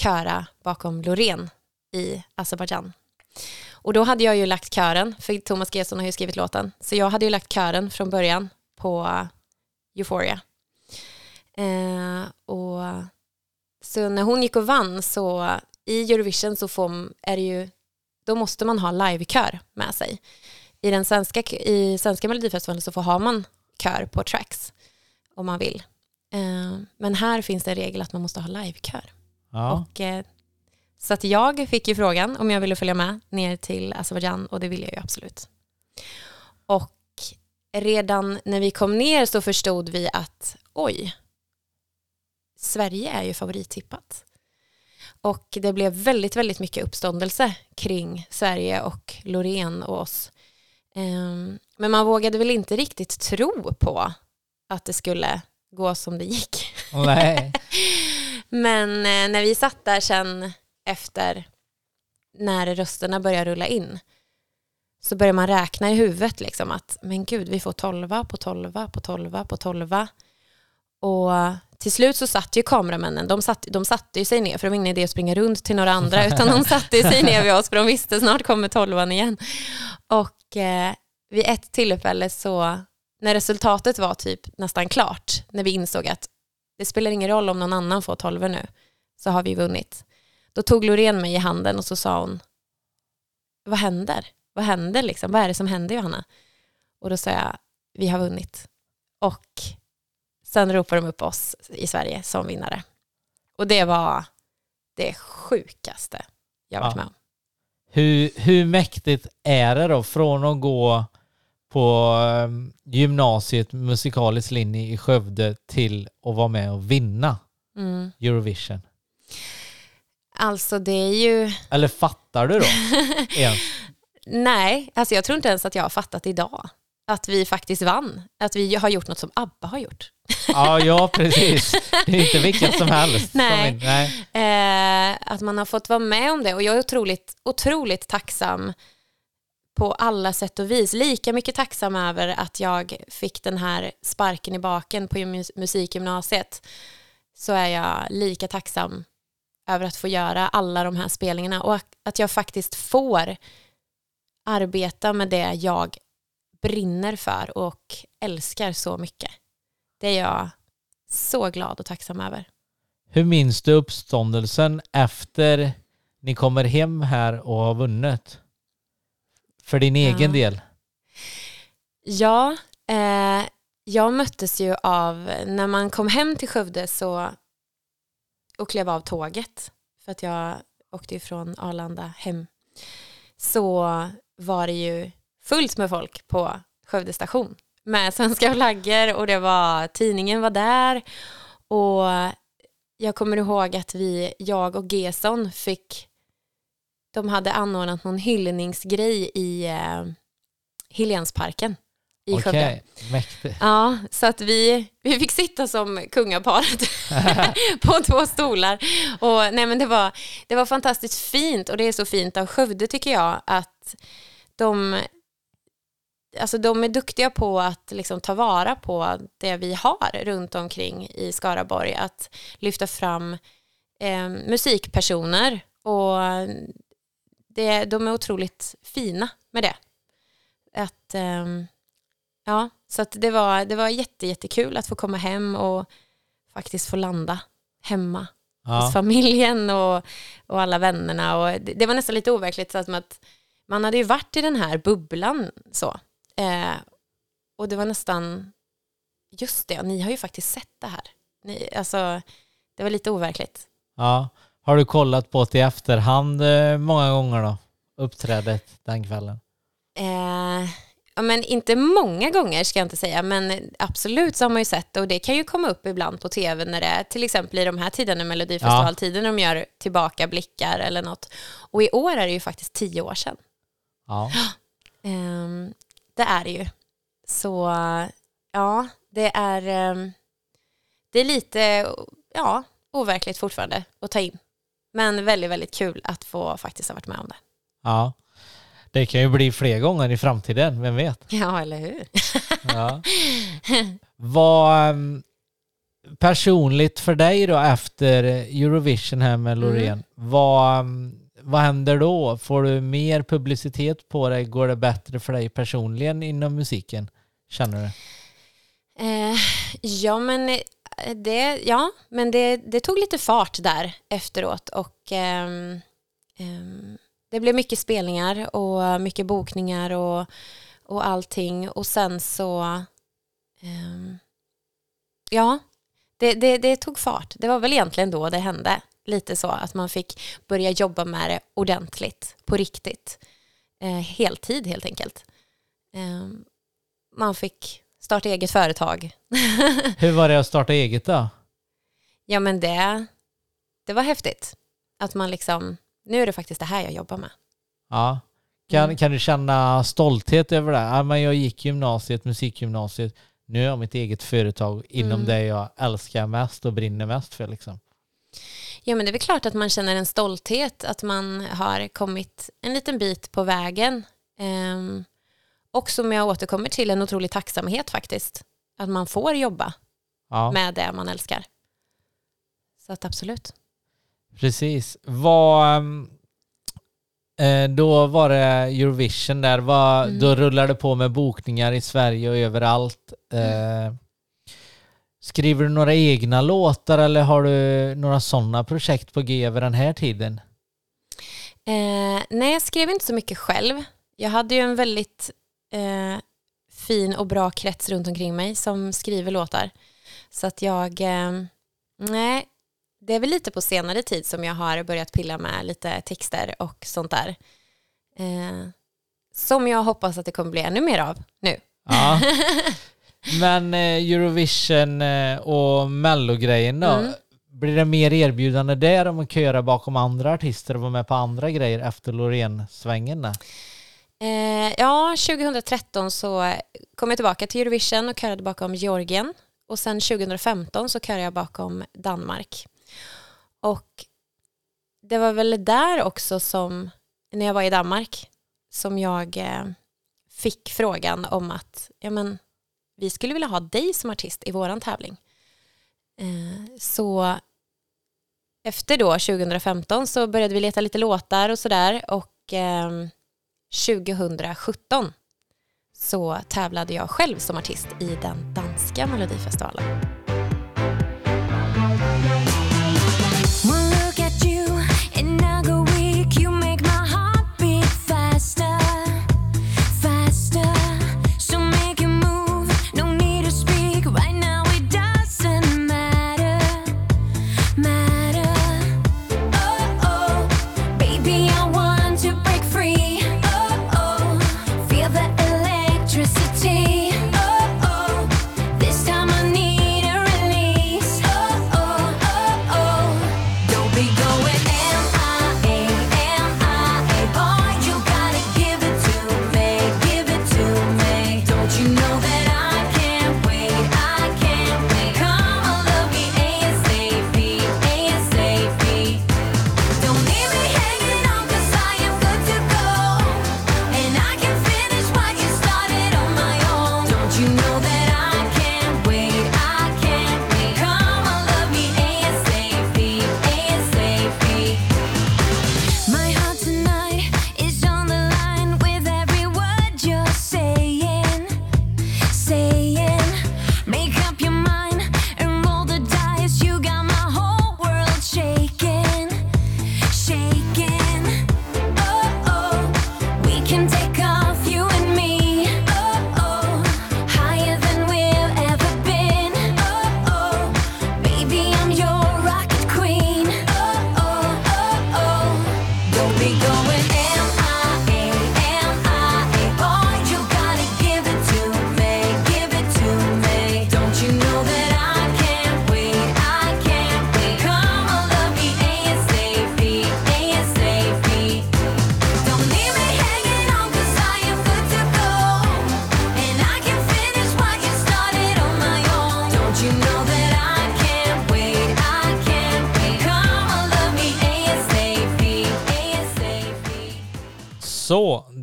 köra bakom Loreen i Azerbajdzjan. Och då hade jag ju lagt kören, för Thomas Gesson har ju skrivit låten, så jag hade ju lagt kören från början på Euphoria. Eh, och så när hon gick och vann så i Eurovision så får, är det ju, då måste man ha livekör med sig. I den svenska, i svenska melodifestivalen så får ha man kör på tracks om man vill. Eh, men här finns det en regel att man måste ha livekör.
Ja.
Och, eh, så att jag fick ju frågan om jag ville följa med ner till Azerbajdzjan och det ville jag ju absolut. Och redan när vi kom ner så förstod vi att oj, Sverige är ju favorittippat. Och det blev väldigt, väldigt mycket uppståndelse kring Sverige och Loreen och oss. Ehm, Men man vågade väl inte riktigt tro på att det skulle gå som det gick. <laughs> Men eh, när vi satt där sen efter när rösterna började rulla in så börjar man räkna i huvudet liksom att men gud vi får tolva på tolva på tolva på tolva och till slut så satt ju kameramännen, de, satt, de satte ju sig ner för det var ingen idé att springa runt till några andra <laughs> utan de satte sig ner vid oss för de visste snart kommer tolvan igen. Och eh, vid ett tillfälle så när resultatet var typ nästan klart, när vi insåg att det spelar ingen roll om någon annan får tolvor nu, så har vi vunnit. Då tog Loreen mig i handen och så sa hon, vad händer? Vad händer liksom? Vad är det som händer Johanna? Och då sa jag, vi har vunnit. Och sen ropade de upp oss i Sverige som vinnare. Och det var det sjukaste jag varit
Ja.
med om.
Hur, hur mäktigt är det då från att gå på um, gymnasiet musikalisk linje i Skövde till att vara med och vinna
Mm.
Eurovision?
Alltså det är ju,
Eller fattar du då? <laughs>
nej, alltså jag tror inte ens att jag har fattat idag att vi faktiskt vann. Att vi har gjort något som ABBA har gjort.
Ja, ja, precis. Det är inte vilket som helst. <laughs> som
Nej.
vin- Nej.
Eh, att man har fått vara med om det och jag är otroligt, otroligt tacksam på alla sätt och vis. Lika mycket tacksam över att jag fick den här sparken i baken på mus- musikgymnasiet så är jag lika tacksam över att få göra alla de här spelningarna och att- jag faktiskt får arbeta med det jag brinner för och älskar så mycket. Det är jag så glad och tacksam över.
Hur minns du uppståndelsen efter ni kommer hem här och har vunnit? För din egen
Ja.
del.
Ja, eh, jag möttes ju av, när man kom hem till Skövde så, och klev av tåget, för att jag åkte ju från Arlanda hem, så var det ju fullt med folk på Skövde station med <laughs> svenska flaggor och det var, tidningen var där. Och jag kommer ihåg att vi, jag och Gesson fick, de hade anordnat någon hyllningsgrej i eh, Helensparken i Skövde.
Okej, mäktigt.
Ja, så att vi, vi fick sitta som kungaparet <laughs> på två stolar. Och, nej, men det, var, det var fantastiskt fint och det är så fint av Skövde tycker jag att de, alltså de är duktiga på att liksom ta vara på det vi har runt omkring i Skaraborg. Att lyfta fram eh, musikpersoner och det, de är otroligt fina med det. Att... ehm, Ja, så det var, det var jätte, jättekul att få komma hem och faktiskt få landa hemma hos
Ja.
familjen och, och alla vännerna. Och det, det var nästan lite overkligt, så att man hade ju varit i den här bubblan så. Eh, och det var nästan, just det, ni har ju faktiskt sett det här. Ni, alltså, det var lite overkligt.
ja. Har du kollat på det i efterhand eh, många gånger då? Uppträdet den kvällen?
Eh, ja, men inte många gånger ska jag inte säga, men absolut så har man ju sett det och det kan ju komma upp ibland på tv när det är till exempel i de här tiderna, Melodifestivaltiden, när de gör tillbaka blickar eller något. Och i år är det ju faktiskt tio år sedan.
Ja. <gasps>
Ehm, det är det ju. Så ja, det är, ehm, det är lite ja, overkligt fortfarande att ta in. Men väldigt, väldigt kul att få faktiskt ha varit med om det.
ja. Det kan ju bli fler gånger i framtiden, vem vet?
Ja, eller hur?
Ja. Vad ehm, personligt för dig då efter Eurovision här med Loreen, vad, ehm, vad händer då? Får du mer publicitet på dig? Går det bättre för dig personligen inom musiken? Känner du?
Eh, ja, men, eh, det, ja, men det, det tog lite fart där efteråt och ehm, ehm, det blev mycket spelningar och mycket bokningar och, och allting och sen så ehm, ja, det, det, det tog fart. Det var väl egentligen då det hände. Lite så att man fick börja jobba med det ordentligt, på riktigt. Eh, heltid helt enkelt. Ehm, man fick starta eget företag. <laughs>
Hur var det att starta eget då?
Ja men det, det var häftigt. Att man liksom, nu är det faktiskt det här jag jobbar med.
Ja. Kan,
Mm.
kan du känna stolthet över det? Ja, men jag gick gymnasiet, musikgymnasiet. Nu har jag mitt eget företag inom
Mm.
det jag älskar mest och brinner mest för. Liksom.
Ja men det är väl klart att man känner en stolthet att man har kommit en liten bit på vägen. Ehm, och som jag återkommer till en otrolig tacksamhet faktiskt. Att man får jobba
Ja.
med det man älskar. Så att absolut.
Precis. Vad, ehm, eh, då var det Eurovision där. Vad,
Mm.
Då rullade det på med bokningar i Sverige och överallt. Eh, skriver du några egna låtar eller har du några sådana projekt på G över den här tiden?
Eh, nej, jag skrev inte så mycket själv. Jag hade ju en väldigt eh, fin och bra krets runt omkring mig som skriver låtar. Så att jag, eh, nej, det är väl lite på senare tid som jag har börjat pilla med lite texter och sånt där. Eh, som jag hoppas att det kommer bli ännu mer av nu.
Ja. <laughs> Men eh, Eurovision eh, och Mello-grejen då?
Mm.
Blir det mer erbjudande där om att köra bakom andra artister och vara med på andra grejer efter Loreen-svängen?
Eh, ja, 2013 så kom jag tillbaka till Eurovision och körade bakom Georgien. Och sen 2015 så körde jag bakom Danmark. Och det var väl där också som, när jag var i Danmark, som jag eh, fick frågan om att ja, men, vi skulle vilja ha dig som artist i våran tävling. Eh, så efter då 2015 så började vi leta lite låtar och sådär och ehm, 2017 så tävlade jag själv som artist i den danska melodifestivalen.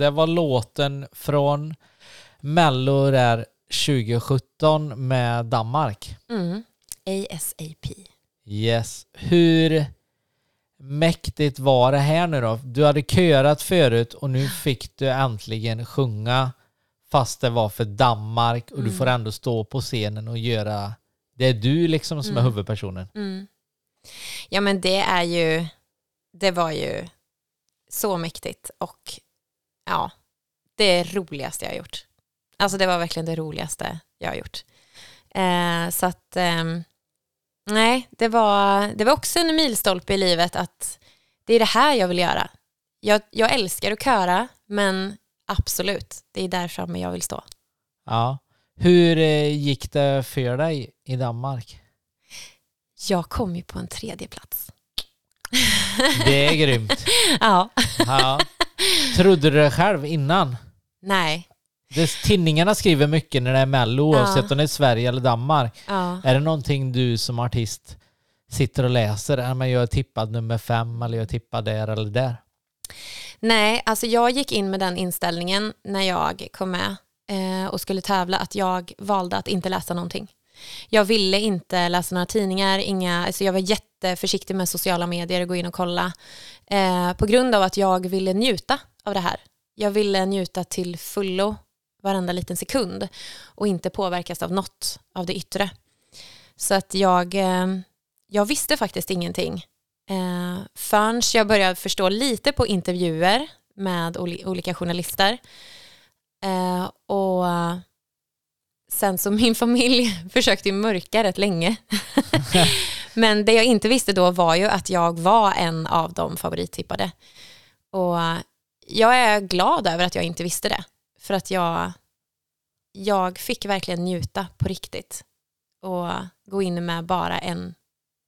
Det var låten från Mello där 2017 med Danmark.
Mm. ASAP.
Yes. Hur mäktigt var det här nu då? Du hade körat förut och nu fick du äntligen sjunga fast det var för Danmark och du får ändå stå på scenen och göra det är du liksom som är huvudpersonen.
Mm. Ja men det är ju, det var ju så mäktigt och ja, det roligaste jag har gjort. Alltså det var verkligen det roligaste jag har gjort. Eh, så att, ehm, nej, det var, det var också en milstolpe i livet att det är det här jag vill göra. Jag, jag älskar att köra, men absolut, det är där framme jag vill stå.
Ja. Hur eh, gick det för dig i Danmark?
Jag kom ju på en tredje plats.
Det är grymt. <laughs>
Ja,
Ja. Trodde du det själv innan?
nej,
Det, tidningarna skriver mycket när det är Mello,
Ja.
oavsett om det är Sverige eller Danmark.
ja.
Är det någonting du som artist sitter och läser? Ja, men jag är tippad nummer fem eller jag är tippad där eller där.
Nej, alltså jag gick in med den inställningen när jag kom med eh, och skulle tävla att jag valde att inte läsa någonting. Jag ville inte läsa några tidningar, inga, alltså jag var jätteförsiktig med sociala medier och gå in och kolla eh, på grund av att jag ville njuta av det här. Jag ville njuta till fullo varenda liten sekund och inte påverkas av något av det yttre. Så att jag, eh, jag visste faktiskt ingenting eh, förrän jag började förstå lite på intervjuer med olika journalister. Eh, och sen så min <laughs> familj försökte ju mörka rätt länge. <laughs> Men det jag inte visste då var ju att jag var en av de favorittippade. Och jag är glad över att jag inte visste det. För att jag, jag fick verkligen njuta på riktigt. Och gå in med bara en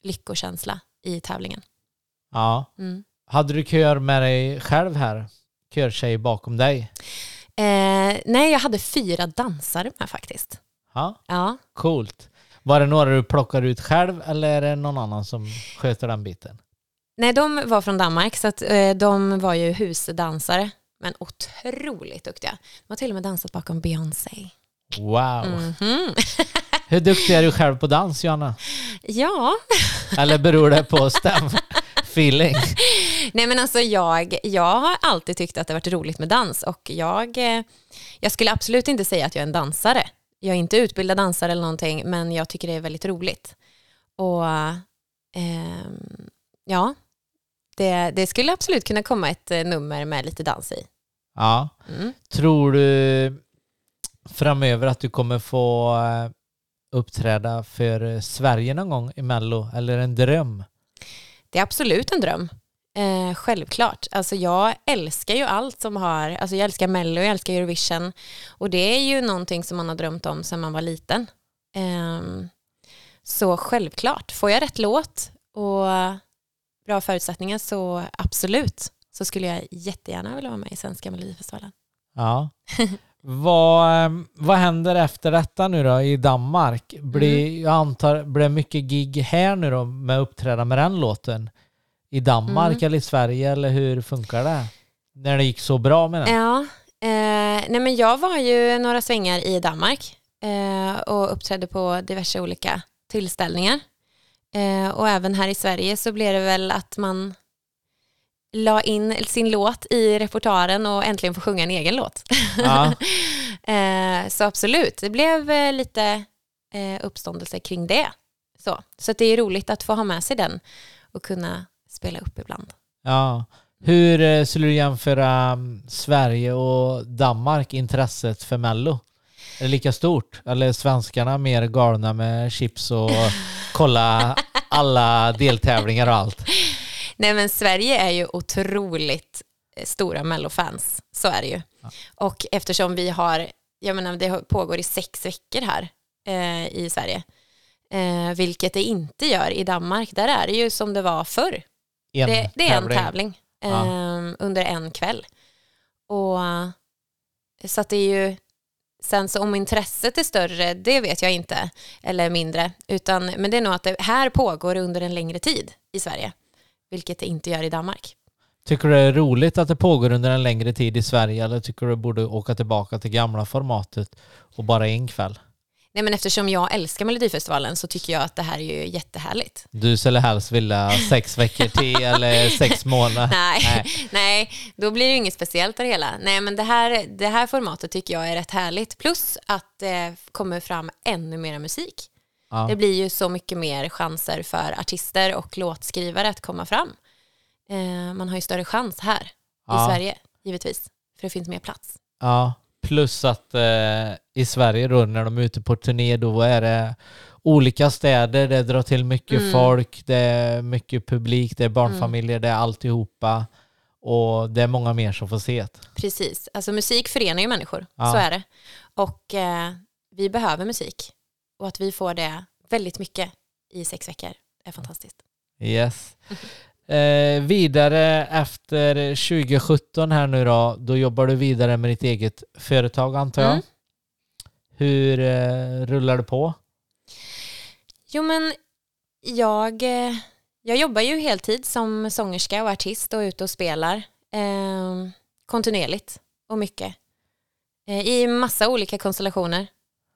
lyckokänsla i tävlingen.
Ja.
Mm.
Hade du kör med dig själv här? Körtjej bakom dig?
Eh, nej, jag hade fyra dansare med faktiskt.
Ja,
Ja.
coolt. Var det några du plockar ut själv eller är det någon annan som sköter den biten?
Nej, de var från Danmark, så att, eh, de var ju husdansare, men otroligt duktiga. De har till och med dansat bakom Beyoncé.
Wow.
Mhm. <laughs>
Hur duktig är du själv på dans, Johanna?
Ja,
Eller beror det på stäm? Feeling?
nej men alltså jag, jag har alltid tyckt att det varit roligt med dans och jag, eh, jag skulle absolut inte säga att jag är en dansare. Jag är inte utbildad dansare eller någonting, men jag tycker det är väldigt roligt. Och ehm, ja, det, det skulle absolut kunna komma ett eh, nummer med lite dans i.
Ja.
Mm.
Tror du framöver att du kommer få eh, uppträda för eh, Sverige någon gång i Mello? Eller en dröm?
Det är absolut en dröm. Eh, självklart. Alltså jag älskar ju allt som har, alltså jag älskar Mello, jag älskar Eurovision och det är ju någonting som man har drömt om sedan man var liten. Ehm, så självklart, får jag rätt låt och bra förutsättningar så absolut så skulle jag jättegärna vilja vara med i Svenska Melodifestivalen.
Ja. <laughs> vad, eh, vad händer efter detta nu då i Danmark? Blir, Jag antar, blir det mycket gig här nu då med att uppträda med den låten? I Danmark
Mm.
eller i Sverige eller hur funkar det? När det gick så bra med den?
Ja, eh, nej men jag var ju några svängar i Danmark eh, och uppträdde på diverse olika tillställningar. Eh, och även här i Sverige så blev det väl att man la in sin låt i repertoaren och äntligen få sjunga en egen låt.
Ja. <laughs>
eh, så absolut, det blev eh, lite eh, uppståndelse kring det. Så, så det är roligt att få ha med sig den och kunna spela upp ibland.
Ja. Hur eh, skulle du jämföra mm, Sverige och Danmark, intresset för Mello? Är det lika stort? Eller är svenskarna mer galna med chips och kolla alla deltävlingar och allt?
Nej men Sverige är ju otroligt eh, stora mellofans, så är det ju. Och eftersom vi har, jag menar det pågår i sex veckor här eh, i Sverige, eh, vilket det inte gör i Danmark, där är det ju som det var förr.
En
Det, det är en
tävling.
tävling eh,
Ja.
under en kväll. Och, så att det är ju, sen så om intresset är större, det vet jag inte, eller mindre, utan, men det är nog att det här pågår under en längre tid i Sverige, vilket det inte gör i Danmark.
Tycker du det är roligt att det pågår under en längre tid i Sverige eller tycker du borde åka tillbaka till gamla formatet och bara en kväll?
Nej men eftersom jag älskar Melodifestivalen så tycker jag att det här är ju jättehärligt.
Du skulle helst vilja sex veckor till <laughs> eller sex månader?
Nej,
Nej.
nej. då blir det ju inget speciellt av det hela. Nej men det här, det här formatet tycker jag är rätt härligt. Plus att det kommer fram ännu mer musik.
Ja.
Det blir ju så mycket mer chanser för artister och låtskrivare att komma fram. Eh, man har ju större chans här
Ja.
i Sverige, givetvis. För det finns mer plats.
Ja, plus att eh, i Sverige då när de är ute på turné då är det olika städer, det drar till mycket
Mm.
folk, det är mycket publik, det är barnfamiljer, det är alltihopa och det är många mer som får se det.
Precis, alltså musik förenar ju människor,
Ja.
så är det. Och eh, vi behöver musik. Och att vi får det väldigt mycket i sex veckor är fantastiskt.
Yes. Eh, vidare efter 2017 här nu då, då jobbar du vidare med ditt eget företag antar jag.
Mm.
Hur eh, rullar det på?
Jo men jag, eh, jag jobbar ju heltid som sångerska och artist och är ute och spelar eh, kontinuerligt och mycket. Eh, I massa olika konstellationer.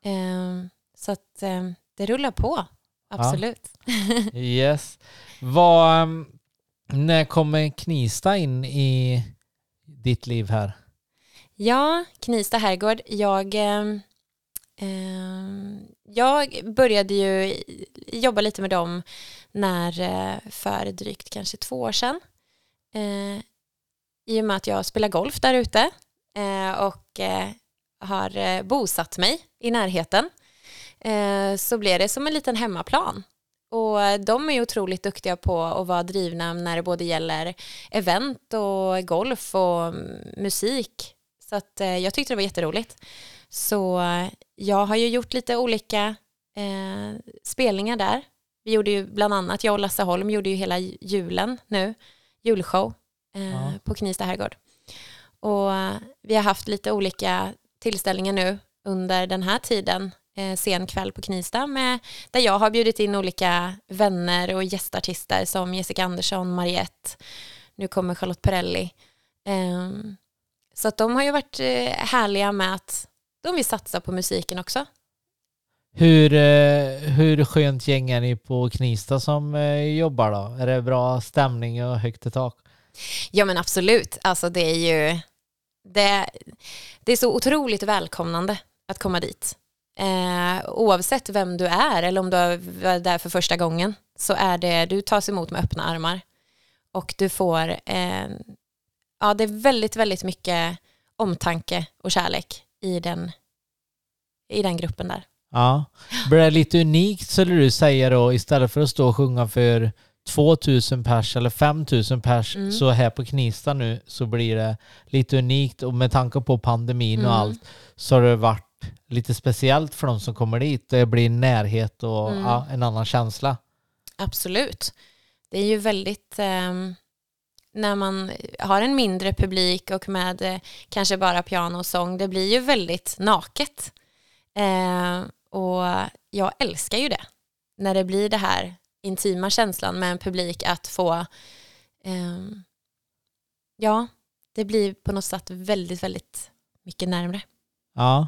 Eh, så att eh, det rullar på, absolut. <laughs>
Yes. Vad, um, när kommer Knista in i ditt liv här?
Ja, Knista herrgård. Jag, eh, jag började ju jobba lite med dem när, eh, för drygt kanske två år sedan. Eh, I och med att jag spelar golf där ute eh, och eh, har eh, bosatt mig i närheten eh, så blev det som en liten hemmaplan. Och eh, de är otroligt duktiga på att vara drivna när det både gäller event och golf och mm, musik. Så att eh, jag tyckte det var jätteroligt. Så eh, jag har ju gjort lite olika eh, spelningar där. Vi gjorde ju bland annat, jag och Lasse Holm gjorde ju hela julen nu, julshow eh,
Ja.
på Knivsta herrgård. Och vi har haft lite olika tillställningar nu under den här tiden, eh, sen kväll på Knivsta, med, där jag har bjudit in olika vänner och gästartister som Jessica Andersson, Mariette, nu kommer Charlotte Perrelli. Ehm, så att de har ju varit eh, härliga med att de vill satsa på musiken också.
Hur, eh, hur skönt gäng är ni på Knista som eh, jobbar då? Är det bra stämning och högt i tak?
Ja men absolut, alltså det är ju det, det är så otroligt välkomnande att komma dit. Eh, oavsett vem du är eller om du är där för första gången så är det, du tas emot med öppna armar och du får, eh, ja det är väldigt, väldigt mycket omtanke och kärlek i den, i den gruppen där.
Ja. Blir det lite unikt skulle du säga då istället för att stå och sjunga för 2000 pers eller 5000 pers
Mm.
så här på Knista nu så blir det lite unikt och med tanke på pandemin och
Mm.
allt så har det varit lite speciellt för de som kommer dit. Det blir närhet och
Mm.
ja, en annan känsla.
Absolut. Det är ju väldigt, ehm, när man har en mindre publik och med eh, kanske bara piano och sång, det blir ju väldigt naket. Eh, och jag älskar ju det, när det blir det här intima känslan med en publik att få, ehm, ja, det blir på något sätt väldigt, väldigt mycket närmre.
Ja.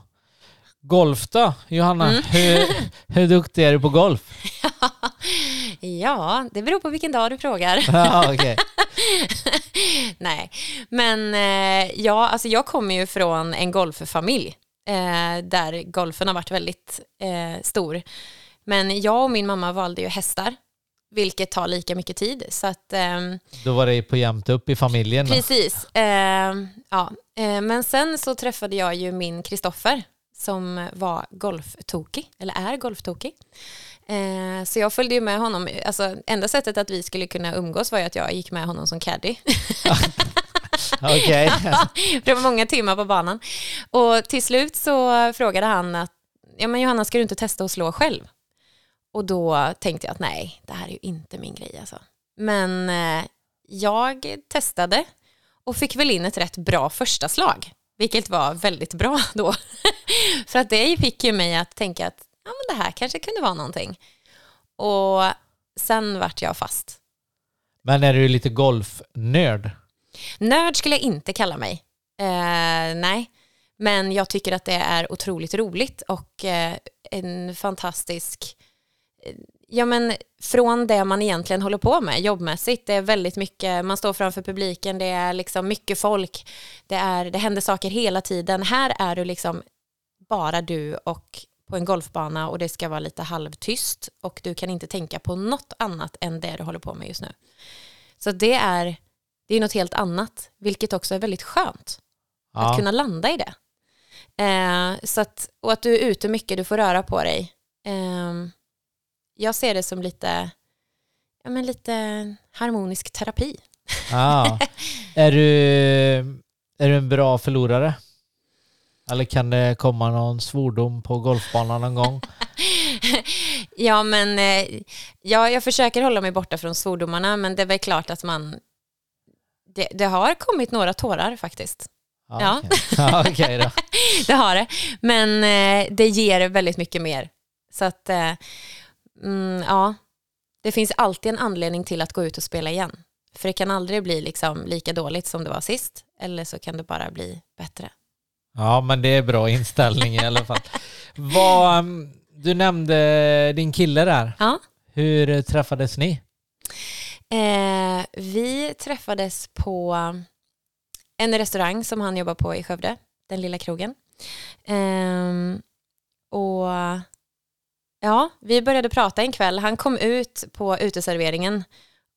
Golf då, Johanna?
Mm.
Hur, <laughs> hur duktig är du på golf? <laughs>
ja, det beror på vilken dag du frågar. <laughs>
ja, okej.
Nej, men eh, ja, alltså jag kommer ju från en golffamilj eh, där golfen har varit väldigt eh, stor. Men jag och min mamma valde ju hästar, vilket tar lika mycket tid. Så att, ehm,
Då var det på jämnt upp i familjen.
precis. ehm, ja. Eh, men sen så träffade jag ju min Kristoffer som var golftokig, eller är golftokig. Eh, så jag följde ju med honom, alltså enda sättet att vi skulle kunna umgås var ju att jag gick med honom som caddy. <laughs>
Okej. <laughs>
Det var många timmar på banan. Och till slut så frågade han att, ja men Johanna ska du inte testa att slå själv? Och då tänkte jag att nej, det här är ju inte min grej alltså. Men eh, jag testade och fick väl in ett rätt bra första slag, vilket var väldigt bra <laughs> då. För att det fick ju mig att tänka att ja, men det här kanske kunde vara någonting. Och sen vart jag fast.
Men är du lite golfnörd?
Nörd skulle jag inte kalla mig. Eh, nej, men jag tycker att det är otroligt roligt och eh, en fantastisk eh, Ja men från det man egentligen håller på med jobbmässigt. Det är väldigt mycket, man står framför publiken, det är liksom mycket folk, det, är, det händer saker hela tiden. Här är du liksom bara du och på en golfbana och det ska vara lite halvtyst och du kan inte tänka på något annat än det du håller på med just nu. Så det är, det är något helt annat, vilket också är väldigt skönt.
Ja.
Att kunna landa i det. Eh, så att, och att du är ute mycket, du får röra på dig. Eh, jag ser det som lite, ja, men lite harmonisk terapi.
Ja. <laughs> är, du, är du en bra förlorare? Eller kan det komma någon svordom på golfbanan någon gång? <laughs>
ja, men eh, ja, jag försöker hålla mig borta från svordomarna, men det är väl klart att man... Det, det har kommit några tårar faktiskt. Ja.
okej. Ja, okej då. <laughs>
det har det. Men eh, det ger väldigt mycket mer. Så att, eh, mm, ja, det finns alltid en anledning till att gå ut och spela igen. För det kan aldrig bli liksom lika dåligt som det var sist, eller så kan det bara bli bättre.
Ja, men det är bra inställning i alla fall. <laughs> Vad, um, du nämnde din kille där.
Ja.
Hur träffades ni?
Eh, vi träffades på en restaurang som han jobbar på i Skövde, den lilla krogen. Ehm, och ja, vi började prata en kväll. Han kom ut på uteserveringen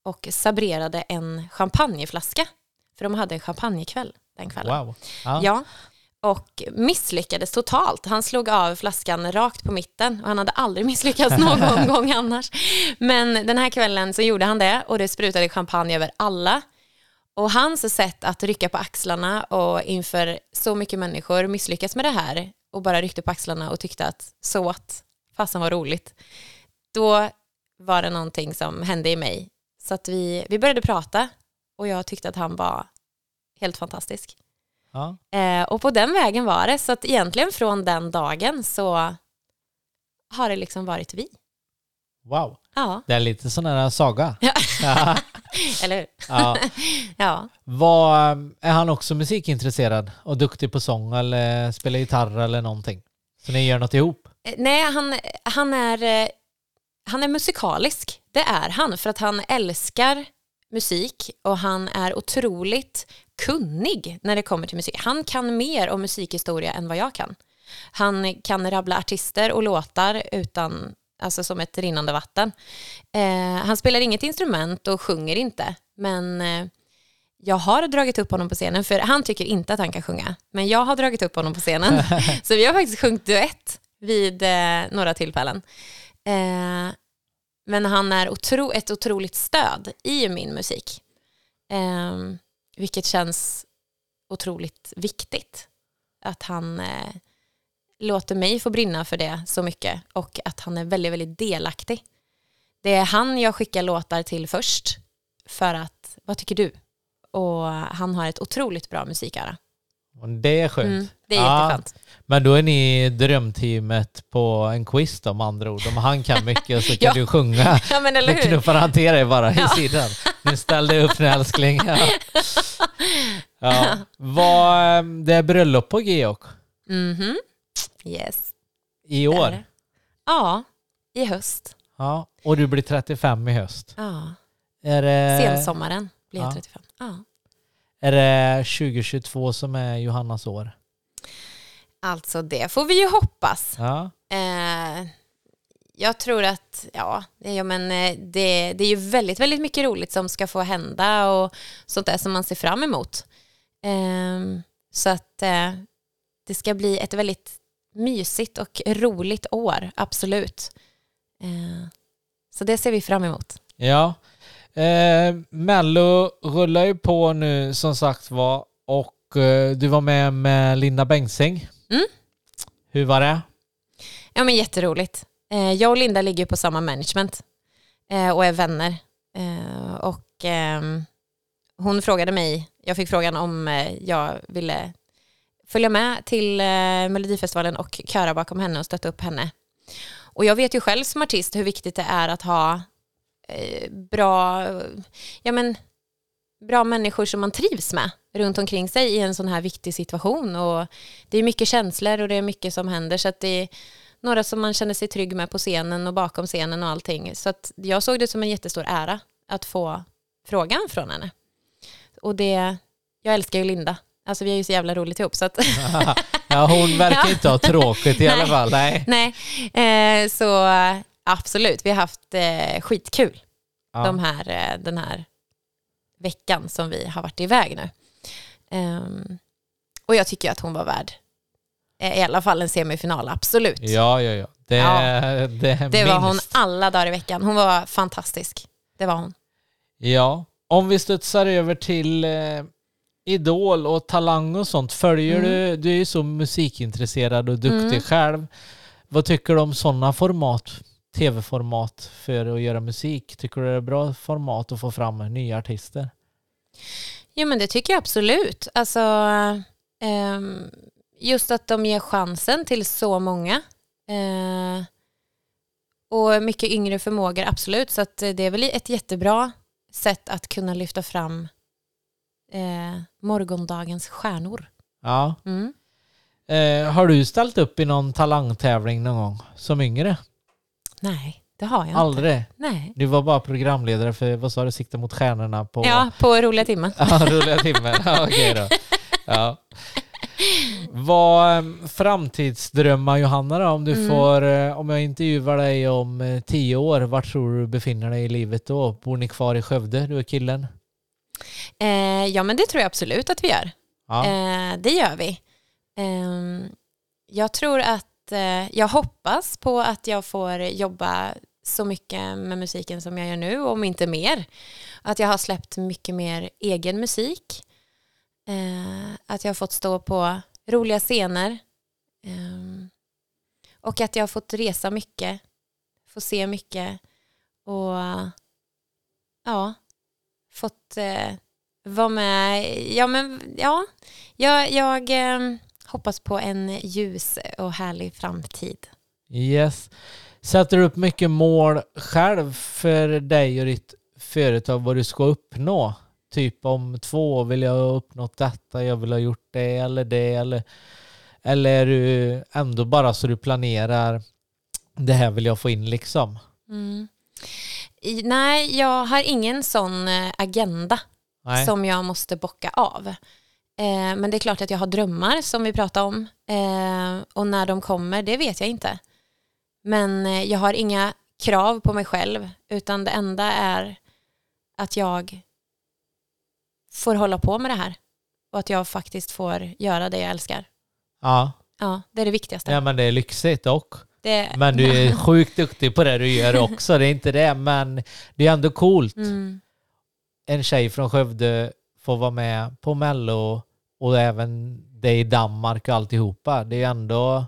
och sabrerade en champagneflaska. För de hade en champagnekväll den kvällen.
Wow. Ja.
Ja, och misslyckades totalt. Han slog av flaskan rakt på mitten och han hade aldrig misslyckats <laughs> någon gång annars. Men den här kvällen så gjorde han det och det sprutade champagne över alla. Och hans sätt att rycka på axlarna och inför så mycket människor misslyckas med det här och bara ryckte på axlarna och tyckte att så att fasen var roligt. Då var det någonting som hände i mig. Så att vi, vi började prata och jag tyckte att han var helt fantastisk.
Ja.
Eh, och på den vägen var det. Så att egentligen från den dagen så har det liksom varit vi.
Wow.
Ja,
Det är lite sån här saga.
Ja. <laughs>
Ja.
eller hur?
Ja. <laughs>
Ja.
Vad, um, är han också musikintresserad och duktig på sång eller spelar gitarr eller någonting? Så ni gör något ihop?
Eh, Nej, han, han, är, eh, han är musikalisk. Det är han, för att han älskar musik och han är otroligt kunnig när det kommer till musik. Han kan mer om musikhistoria än vad jag kan. Han kan rabbla artister och låtar utan, alltså som ett rinnande vatten. Eh, han spelar inget instrument och sjunger inte, men eh, jag har dragit upp honom på scenen, för han tycker inte att han kan sjunga, men jag har dragit upp honom på scenen. <laughs> Så vi har faktiskt sjungit duett vid eh, några tillfällen. Eh, men han är otro, ett otroligt stöd i min musik. Eh, vilket känns otroligt viktigt. Att han eh, låter mig få brinna för det så mycket och att han är väldigt, väldigt delaktig. Det är han jag skickar låtar till först för att, vad tycker du? Och han har ett otroligt bra musiköra.
Det är skönt.
Mm, det är
Ja,
jätteskönt.
Men då är ni drömteamet på en quiz då med andra ord. Om han kan mycket och så kan <laughs>
Ja.
du sjunga.
Ja men eller hur?
knuffar han till dig bara
Ja.
i sidan. Nu ställ dig upp nu älskling. Ja. <laughs> Ja. Vad, ehm, det är bröllop på Georg
Mhm. Yes.
i
det är
år.
Ja, i höst.
Ja. Och du blir 35 i höst.
Ja.
Är det,
Sensommaren blir jag
ja.
35. Ja.
Är det 2022 som är Johannas år?
Alltså det får vi ju hoppas.
Ja.
Eh, jag tror att, ja, ja men eh, det, det är ju väldigt, väldigt mycket roligt som ska få hända och sånt där som man ser fram emot. Eh, så att eh, det ska bli ett väldigt mysigt och roligt år, absolut. Eh, så det ser vi fram emot.
Ja. Eh, Mello rullar ju på nu som sagt var och eh, du var med med Linda Bengtzing.
Mm.
Hur var det?
Ja men jätteroligt. Eh, jag och Linda ligger på samma management eh, och är vänner. Eh, och ehm, hon frågade mig, jag fick frågan om eh, jag ville följa med till eh, Melodifestivalen och köra bakom henne och stötta upp henne. Och jag vet ju själv som artist hur viktigt det är att ha bra, ja men bra människor som man trivs med runt omkring sig i en sån här viktig situation. Och det är mycket känslor och det är mycket som händer. Så att det är några som man känner sig trygg med på scenen och bakom scenen och allting. Så att jag såg det som en jättestor ära att få frågan från henne. Och det, jag älskar ju Linda. Alltså vi är ju så jävla roligt ihop så att <laughs>
ja, hon verkar inte ha tråkigt i <laughs> alla fall. Nej.
Nej, eh, så absolut, vi har haft eh, skitkul
Ja.
de här, eh, den här veckan som vi har varit iväg nu. Ehm, och jag tycker att hon var värd eh, i alla fall en semifinal, absolut.
Ja, ja, ja. Det,
Ja.
det,
Det var hon alla dagar i veckan. Hon var fantastisk. Det var hon.
Ja, om vi studsar över till eh, Idol och Talang och sånt. Följer
Mm.
du, du är ju så musikintresserad och duktig
Mm.
själv. Vad tycker du om sådana format, tv-format för att göra musik? Tycker du det är bra format att få fram nya artister?
Jo men det tycker jag absolut. Alltså, ehm, just att de ger chansen till så många. Eh, och mycket yngre förmågor, absolut. Så att det är väl ett jättebra sätt att kunna lyfta fram eh, morgondagens stjärnor.
Ja.
Mm.
Eh, har du ställt upp i någon talangtävling någon gång som yngre?
Nej, det har jag inte.
Aldrig?
Nej.
Du var bara programledare för, vad sa du, Sikta mot stjärnorna på...
Ja, på roliga timmen. <laughs>
Ja, roliga timmen. Ja, Okej då. Ja. Vad eh, framtidsdrömmar Johanna då? Om du
Mm.
får, eh, om jag intervjuar dig om eh, tio år, vart tror du du befinner dig i livet då? Bor ni kvar i Skövde, du och killen?
Eh, ja men det tror jag absolut att vi gör.
Ja.
Eh, det gör vi. Ehm, jag tror att, eh, jag hoppas på att jag får jobba så mycket med musiken som jag gör nu, om inte mer. Att jag har släppt mycket mer egen musik. Eh, att jag har fått stå på roliga scener. Eh, och att jag har fått resa mycket, få se mycket och ja, fått eh, vara med. Ja, men ja, jag, jag eh, hoppas på en ljus och härlig framtid.
Yes. Sätter du upp mycket mål själv för dig och ditt företag vad du ska uppnå? Typ om två år vill jag ha uppnått detta, jag vill ha gjort det eller det eller eller är du ändå bara så du planerar det här vill jag få in liksom?
Mm. Nej, jag har ingen sån eh, agenda
Nej.
som jag måste bocka av. Eh, men det är klart att jag har drömmar som vi pratade om. Eh, och när de kommer, det vet jag inte. Men eh, jag har inga krav på mig själv, utan det enda är att jag får hålla på med det här. Och att jag faktiskt får göra det jag älskar.
Ja.
Ja, det är det viktigaste.
ja, men det är lyxigt och.
Det,
Men du är <laughs> sjukt duktig på det du gör också, det är inte det. Men det är ändå coolt.
mm,
En tjej från Skövde får vara med på Mello och även det i Danmark och alltihopa. Det är ändå...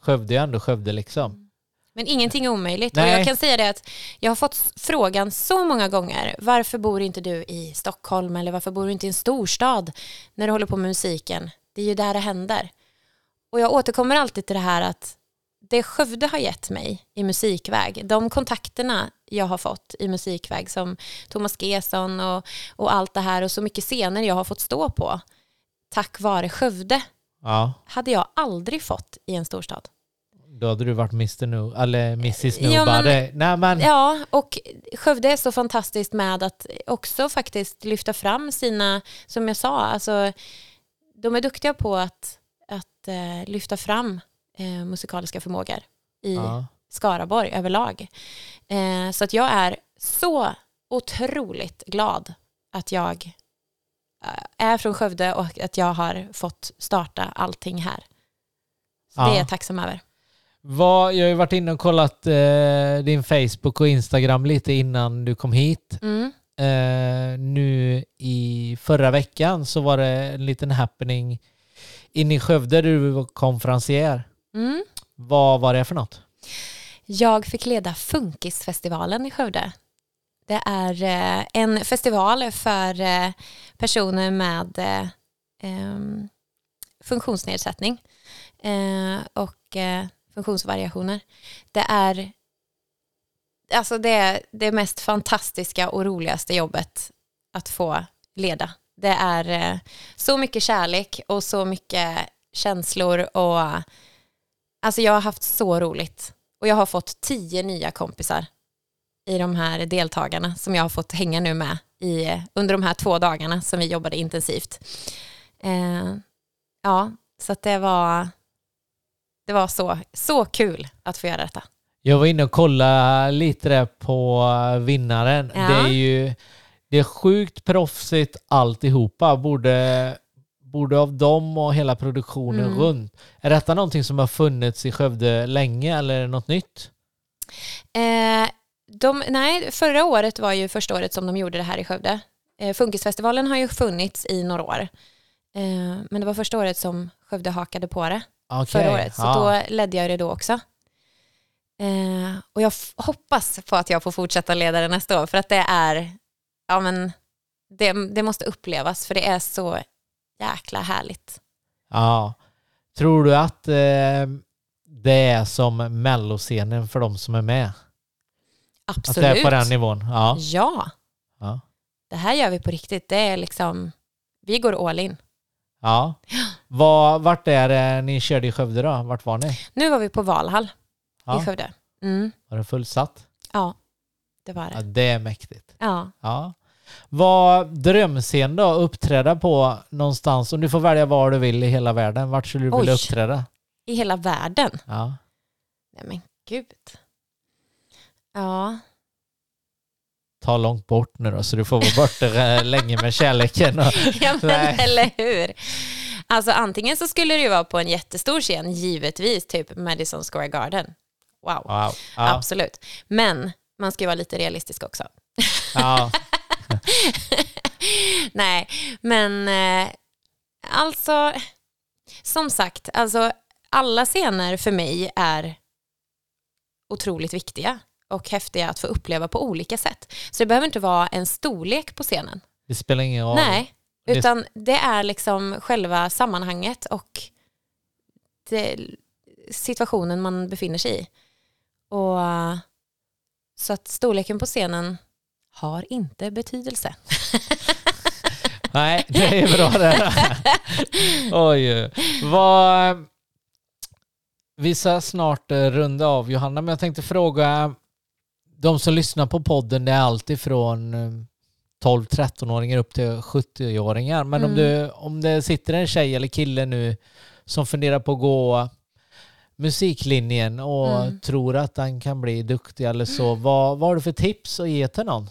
Skövde är ändå Skövde liksom.
Men ingenting är omöjligt. Och jag kan säga det att jag har fått frågan så många gånger. Varför bor inte du i Stockholm eller varför bor du inte i en storstad när du håller på med musiken? Det är ju där det händer. Och jag återkommer alltid till det här att det Skövde har gett mig i musikväg, de kontakterna jag har fått i musikväg som Thomas Gesson och, och allt det här och så mycket scener jag har fått stå på tack vare Skövde
Ja,
hade jag aldrig fått i en storstad.
då hade du varit Mr. No, eller Mrs.
Ja,
Nobody. Nej men...
Ja, och Skövde är så fantastiskt med att också faktiskt lyfta fram sina, som jag sa, alltså de är duktiga på att, att eh, lyfta fram eh, musikaliska förmågor i
Ja.
Skaraborg överlag. Eh, så att jag är så otroligt glad att jag är från Skövde och att jag har fått starta allting här. Så det är jag tacksam över.
Vad, jag har ju varit inne och kollat eh, din Facebook och Instagram lite innan du kom hit.
Mm.
Eh, nu i förra veckan så var det en liten happening inne i Skövde där du var konferencier.
Mm.
Vad var det för något?
Jag fick leda Funkisfestivalen i Skövde. Det är eh, en festival för eh, personer med eh, funktionsnedsättning och funktionsvariationer. Det är alltså det, är det mest fantastiska och roligaste jobbet att få leda. Det är så mycket kärlek och så mycket känslor och alltså jag har haft så roligt. Och jag har fått tio nya kompisar i de här deltagarna som jag har fått hänga nu med i, under de här två dagarna som vi jobbade intensivt. Eh, ja, så att det var, det var så, så kul att få göra detta.
Jag var inne och kollade lite där på vinnaren.
Ja.
Det är ju det är sjukt proffsigt alltihopa. Både, både av dem och hela produktionen
Mm.
runt. Är detta någonting som har funnits i Skövde länge eller är det något nytt?
Eh, de, nej, förra året var ju första året som de gjorde det här i Skövde. Eh, Funkisfestivalen har ju funnits i några år. Eh, men det var första året som Skövde hakade på det.
Okej,
förra året. Så
ja.
då ledde jag det då också. Eh, och jag hoppas på att jag får fortsätta leda det nästa år. För att det är, ja men, det, det måste upplevas. För det är så jäkla härligt.
Ja. Tror du att eh, det är som melloscenen för de som är med? Att det är
Absolut.
på den nivån? Ja.
Ja,
ja.
det här gör vi på riktigt. Det är liksom, vi går all in.
ja. Var, vart är det ni körde i Skövde då? Vart var ni?
Nu var vi på Valhall
Ja.
i Skövde. Mm,
Var det fullsatt?
ja, det var
Ja,
det.
det är mäktigt.
Ja.
Ja. Vad drömscen då? Uppträda på någonstans? Om du får välja var du vill i hela världen. Vart skulle du vilja
Oj.
uppträda?
I hela världen.
Ja.
Nej men gud. Ja,
Ta långt bort nu då så du får vara borta <laughs> länge med kärleken. Och,
ja men
Nej.
eller hur. Alltså antingen så skulle det ju vara på en jättestor scen, givetvis, typ Madison Square Garden. Wow,
wow. Ja.
absolut. Men man ska ju vara lite realistisk också.
Ja. <laughs>
Nej, men eh, alltså, som sagt, alltså alla scener för mig är otroligt viktiga och häftiga att få uppleva på olika sätt. Så det behöver inte vara en storlek på scenen.
Det spelar ingen roll.
Nej, utan det är liksom själva sammanhanget och situationen man befinner sig i. Och eh, så att storleken på scenen har inte betydelse. <laughs>
Nej, det är bra det. Oj. Vad... Vi ska snart eh, runda av Johanna, men jag tänkte fråga de som lyssnar på podden, det är alltid från 12-13-åringar upp till 70-åringar. Men om,
Mm.
du, om det sitter en tjej eller kille nu som funderar på att gå musiklinjen och
Mm.
tror att han kan bli duktig eller så, vad, vad har du för tips att ge till någon?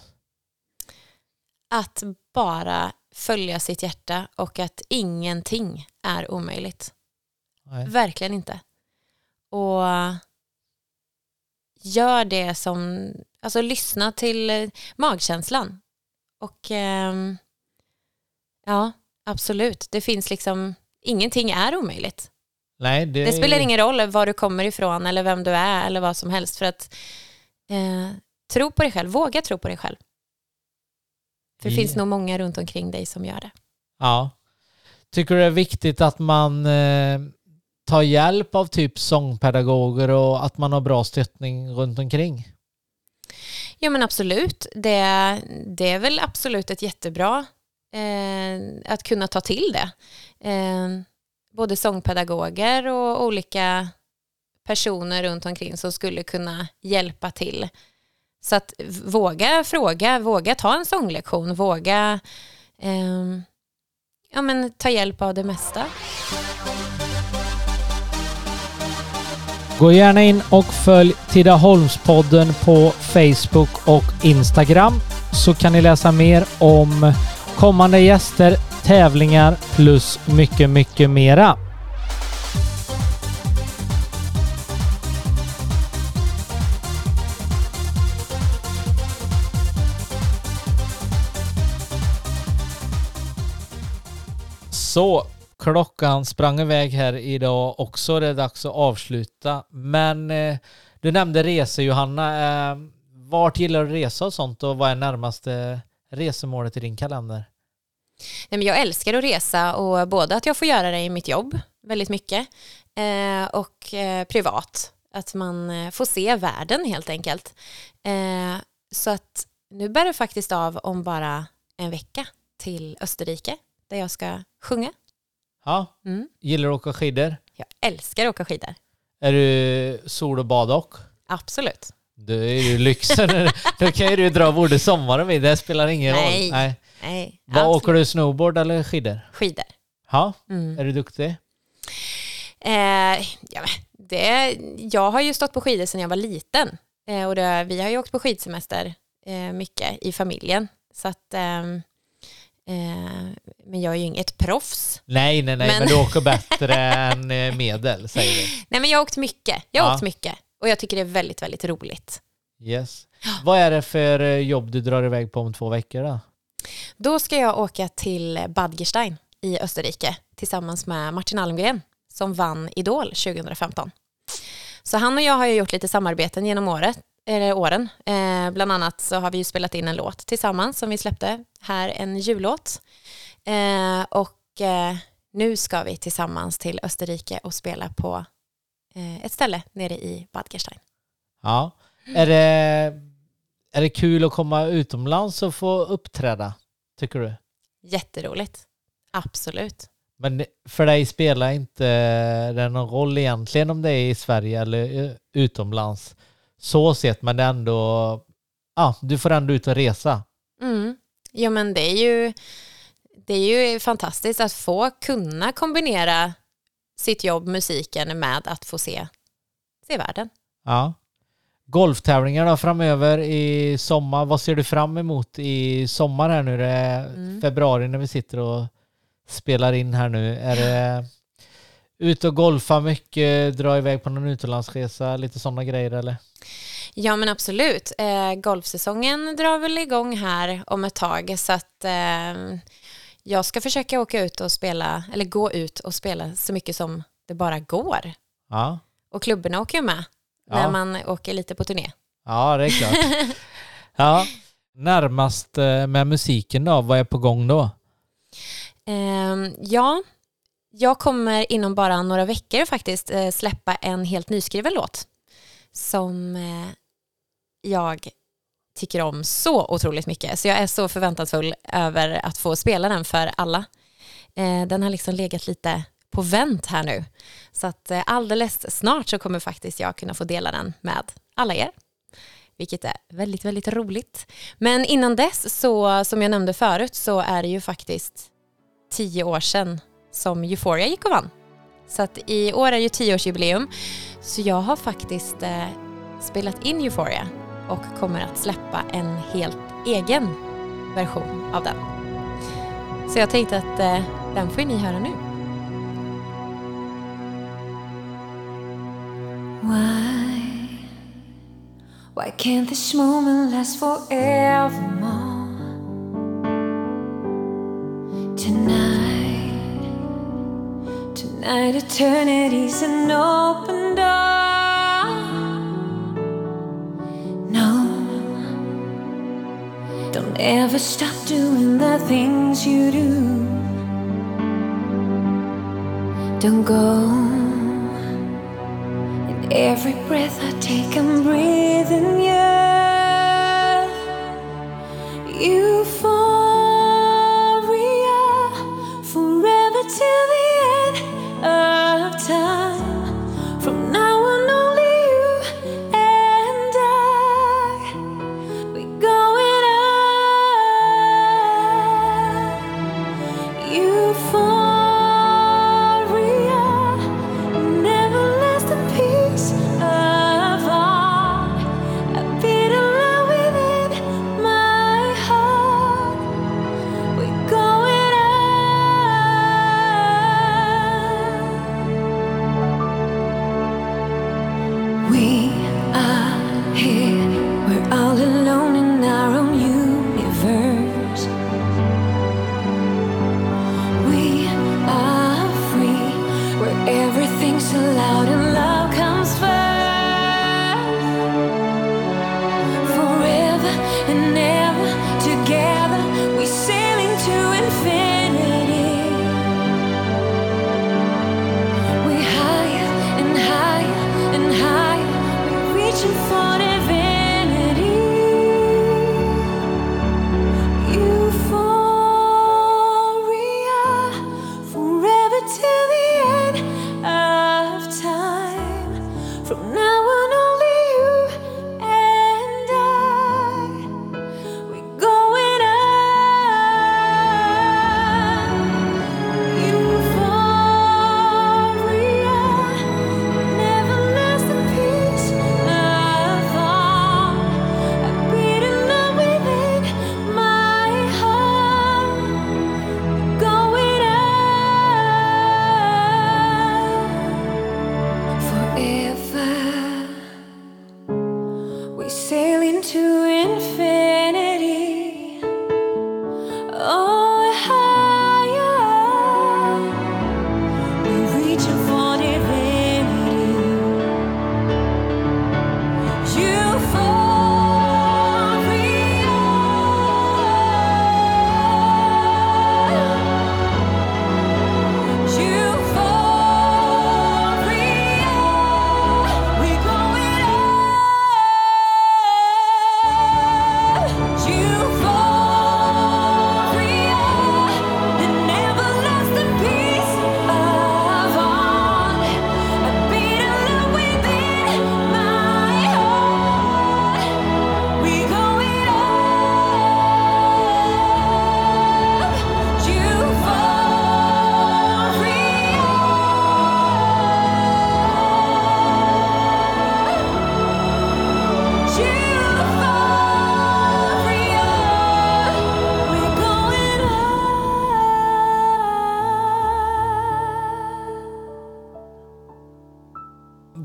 Att bara följa sitt hjärta och att ingenting är omöjligt.
Nej.
Verkligen inte. Och gör det som, alltså lyssna till eh, magkänslan. Och ehm, ja, absolut. Det finns liksom, ingenting är omöjligt.
Nej, det,
Det spelar ingen roll var du kommer ifrån eller vem du är eller vad som helst. För att eh, tro på dig själv, våga tro på dig själv. För det
Ja.
finns nog många runt omkring dig som gör det.
Ja. Tycker du det är viktigt att man eh, ta hjälp av typ sångpedagoger och att man har bra stöttning runt omkring?
Ja men absolut, det, det är väl absolut ett jättebra eh, att kunna ta till det. Eh, både sångpedagoger och olika personer runt omkring som skulle kunna hjälpa till. Så att våga fråga, våga ta en sånglektion, våga eh, ja, men ta hjälp av det mesta.
Gå gärna in och följ Tidaholmspodden på Facebook och Instagram så kan ni läsa mer om kommande gäster, tävlingar plus mycket, mycket mera. Så, klockan sprang iväg här idag också. Det är dags att avsluta. Men eh, du nämnde resor Johanna. Eh, vart gillar du att resa och sånt och vad är närmaste resemålet i din kalender?
Nej, men jag älskar att resa och både att jag får göra det i mitt jobb väldigt mycket eh, och eh, privat. Att man eh, får se världen helt enkelt. Eh, så att nu bär det faktiskt av om bara en vecka. till Österrike där jag ska sjunga.
Ja,
Mm.
gillar du att åka skidor?
Jag älskar att åka skidor.
Är du sol och badock?
Absolut.
Du är ju lyxen. <laughs> Då kan ju du dra både sommar och vinter, det spelar ingen
Nej.
roll. Nej.
Nej,
Vad
absolut.
åker du snowboard eller skidor?
Skidor.
Ja,
Mm.
är du duktig?
Eh, ja, det, jag har ju stått på skidor sedan jag var liten. Eh, och det, vi har ju åkt på skidsemester eh, mycket i familjen. Så att, ehm, eh, men jag är ju inget proffs.
Nej, nej, nej, men,
Men-
du åker bättre <laughs> än eh, medel, säger vi.
Nej men jag har åkt mycket. Jag har
Ja.
åkt mycket. Och jag tycker det är väldigt, väldigt roligt.
Yes. Vad är det för eh, jobb du drar iväg på om två veckor då?
Då ska jag åka till Bad Gerstein i Österrike tillsammans med Martin Almgren som vann Idol 2015. Så han och jag har ju gjort lite samarbeten genom året, eller åren. Eh, bland annat så har vi ju spelat in en låt tillsammans som vi släppte här, en jullåt. Eh, och eh, nu ska vi tillsammans till Österrike och spela på eh, ett ställe nere i Bad Gerstein.
Ja. Är det, är det kul att komma utomlands och få uppträda, tycker du?
Jätteroligt. Absolut.
Men för dig spelar inte det någon roll egentligen om det är i Sverige eller eh, utomlands. Så sett, men det är ändå... Ja, du får ändå ut och resa.
Mm. Ja men det är ju det är ju fantastiskt att få kunna kombinera sitt jobb, musiken med att få se, se världen.
Ja. Golftävlingar då framöver i sommar. Vad ser du fram emot i sommar här nu? Det är
Mm.
februari när vi sitter och spelar in här nu. Är det ut och golfa mycket, dra iväg på någon utomlandsresa, lite sådana grejer eller?
Ja men absolut. Eh, golfsäsongen drar väl igång här om ett tag så att eh, jag ska försöka åka ut och spela, eller gå ut och spela så mycket som det bara går.
Ja,
Och klubborna åker ju med
Ja.
när man åker lite på turné.
ja det är klart. <laughs> ja. Närmast eh, med musiken då, vad är på gång då?
Ehm, ja, jag kommer inom bara några veckor faktiskt eh, släppa en helt nyskriven låt som eh, jag tycker om så otroligt mycket. Så jag är så förväntansfull över att få spela den för alla. Eh, den har liksom legat lite på vänt här nu. Så att alldeles snart så kommer faktiskt jag kunna få dela den med alla er. Vilket är väldigt, väldigt roligt. Men innan dess, så, som jag nämnde förut, så är det ju faktiskt tio år sedan som Euphoria gick och vann. Så att i år är ju tioårsjubileum. Så jag har faktiskt eh, spelat in Euphoria och kommer att släppa en helt egen version av den. Så jag tänkte att eh, den får ni höra nu.
Why? Why can't this moment last forevermore? Tonight, tonight, eternity's an open door. No, don't ever stop doing the things you do. Don't go. In every breath I take, I'm breathing you. Euphoria,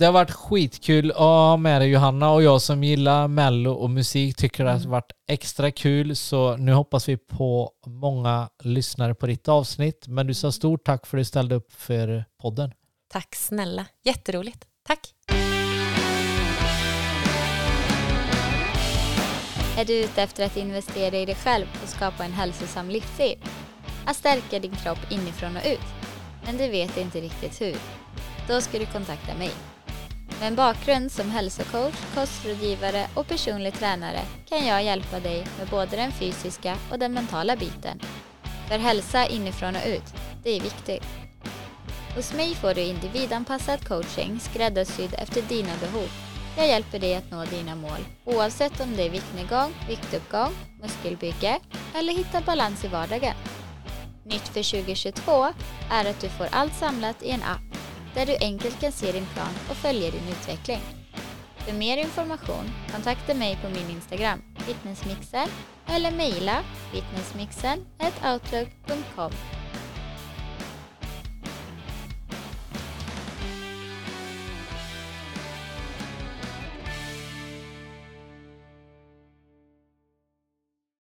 Det har varit skitkul att ha med dig Johanna och jag som gillar mello och musik tycker att det har varit extra kul så nu hoppas vi på många lyssnare på ditt avsnitt. Men du sa stort tack för att du ställde upp för podden.
Tack snälla, jätteroligt. Tack.
Är du ute efter att investera i dig själv och skapa en hälsosam livsstil? Att stärka din kropp inifrån och ut? Men du vet inte riktigt hur? Då ska du kontakta mig. Med en bakgrund som hälsocoach, kostrådgivare och personlig tränare kan jag hjälpa dig med både den fysiska och den mentala biten. För hälsa inifrån och ut, det är viktigt. Hos mig får du individanpassad coaching skräddarsydd efter dina behov. Jag hjälper dig att nå dina mål oavsett om det är viktnedgång, viktuppgång, muskelbygge eller hitta balans i vardagen. Nytt för 2022 är att du får allt samlat i en app där du enkelt kan se din plan och följa din utveckling. För mer information kontakta mig på min Instagram, fitnessmixen, eller mejla fitnessmixen outlook.com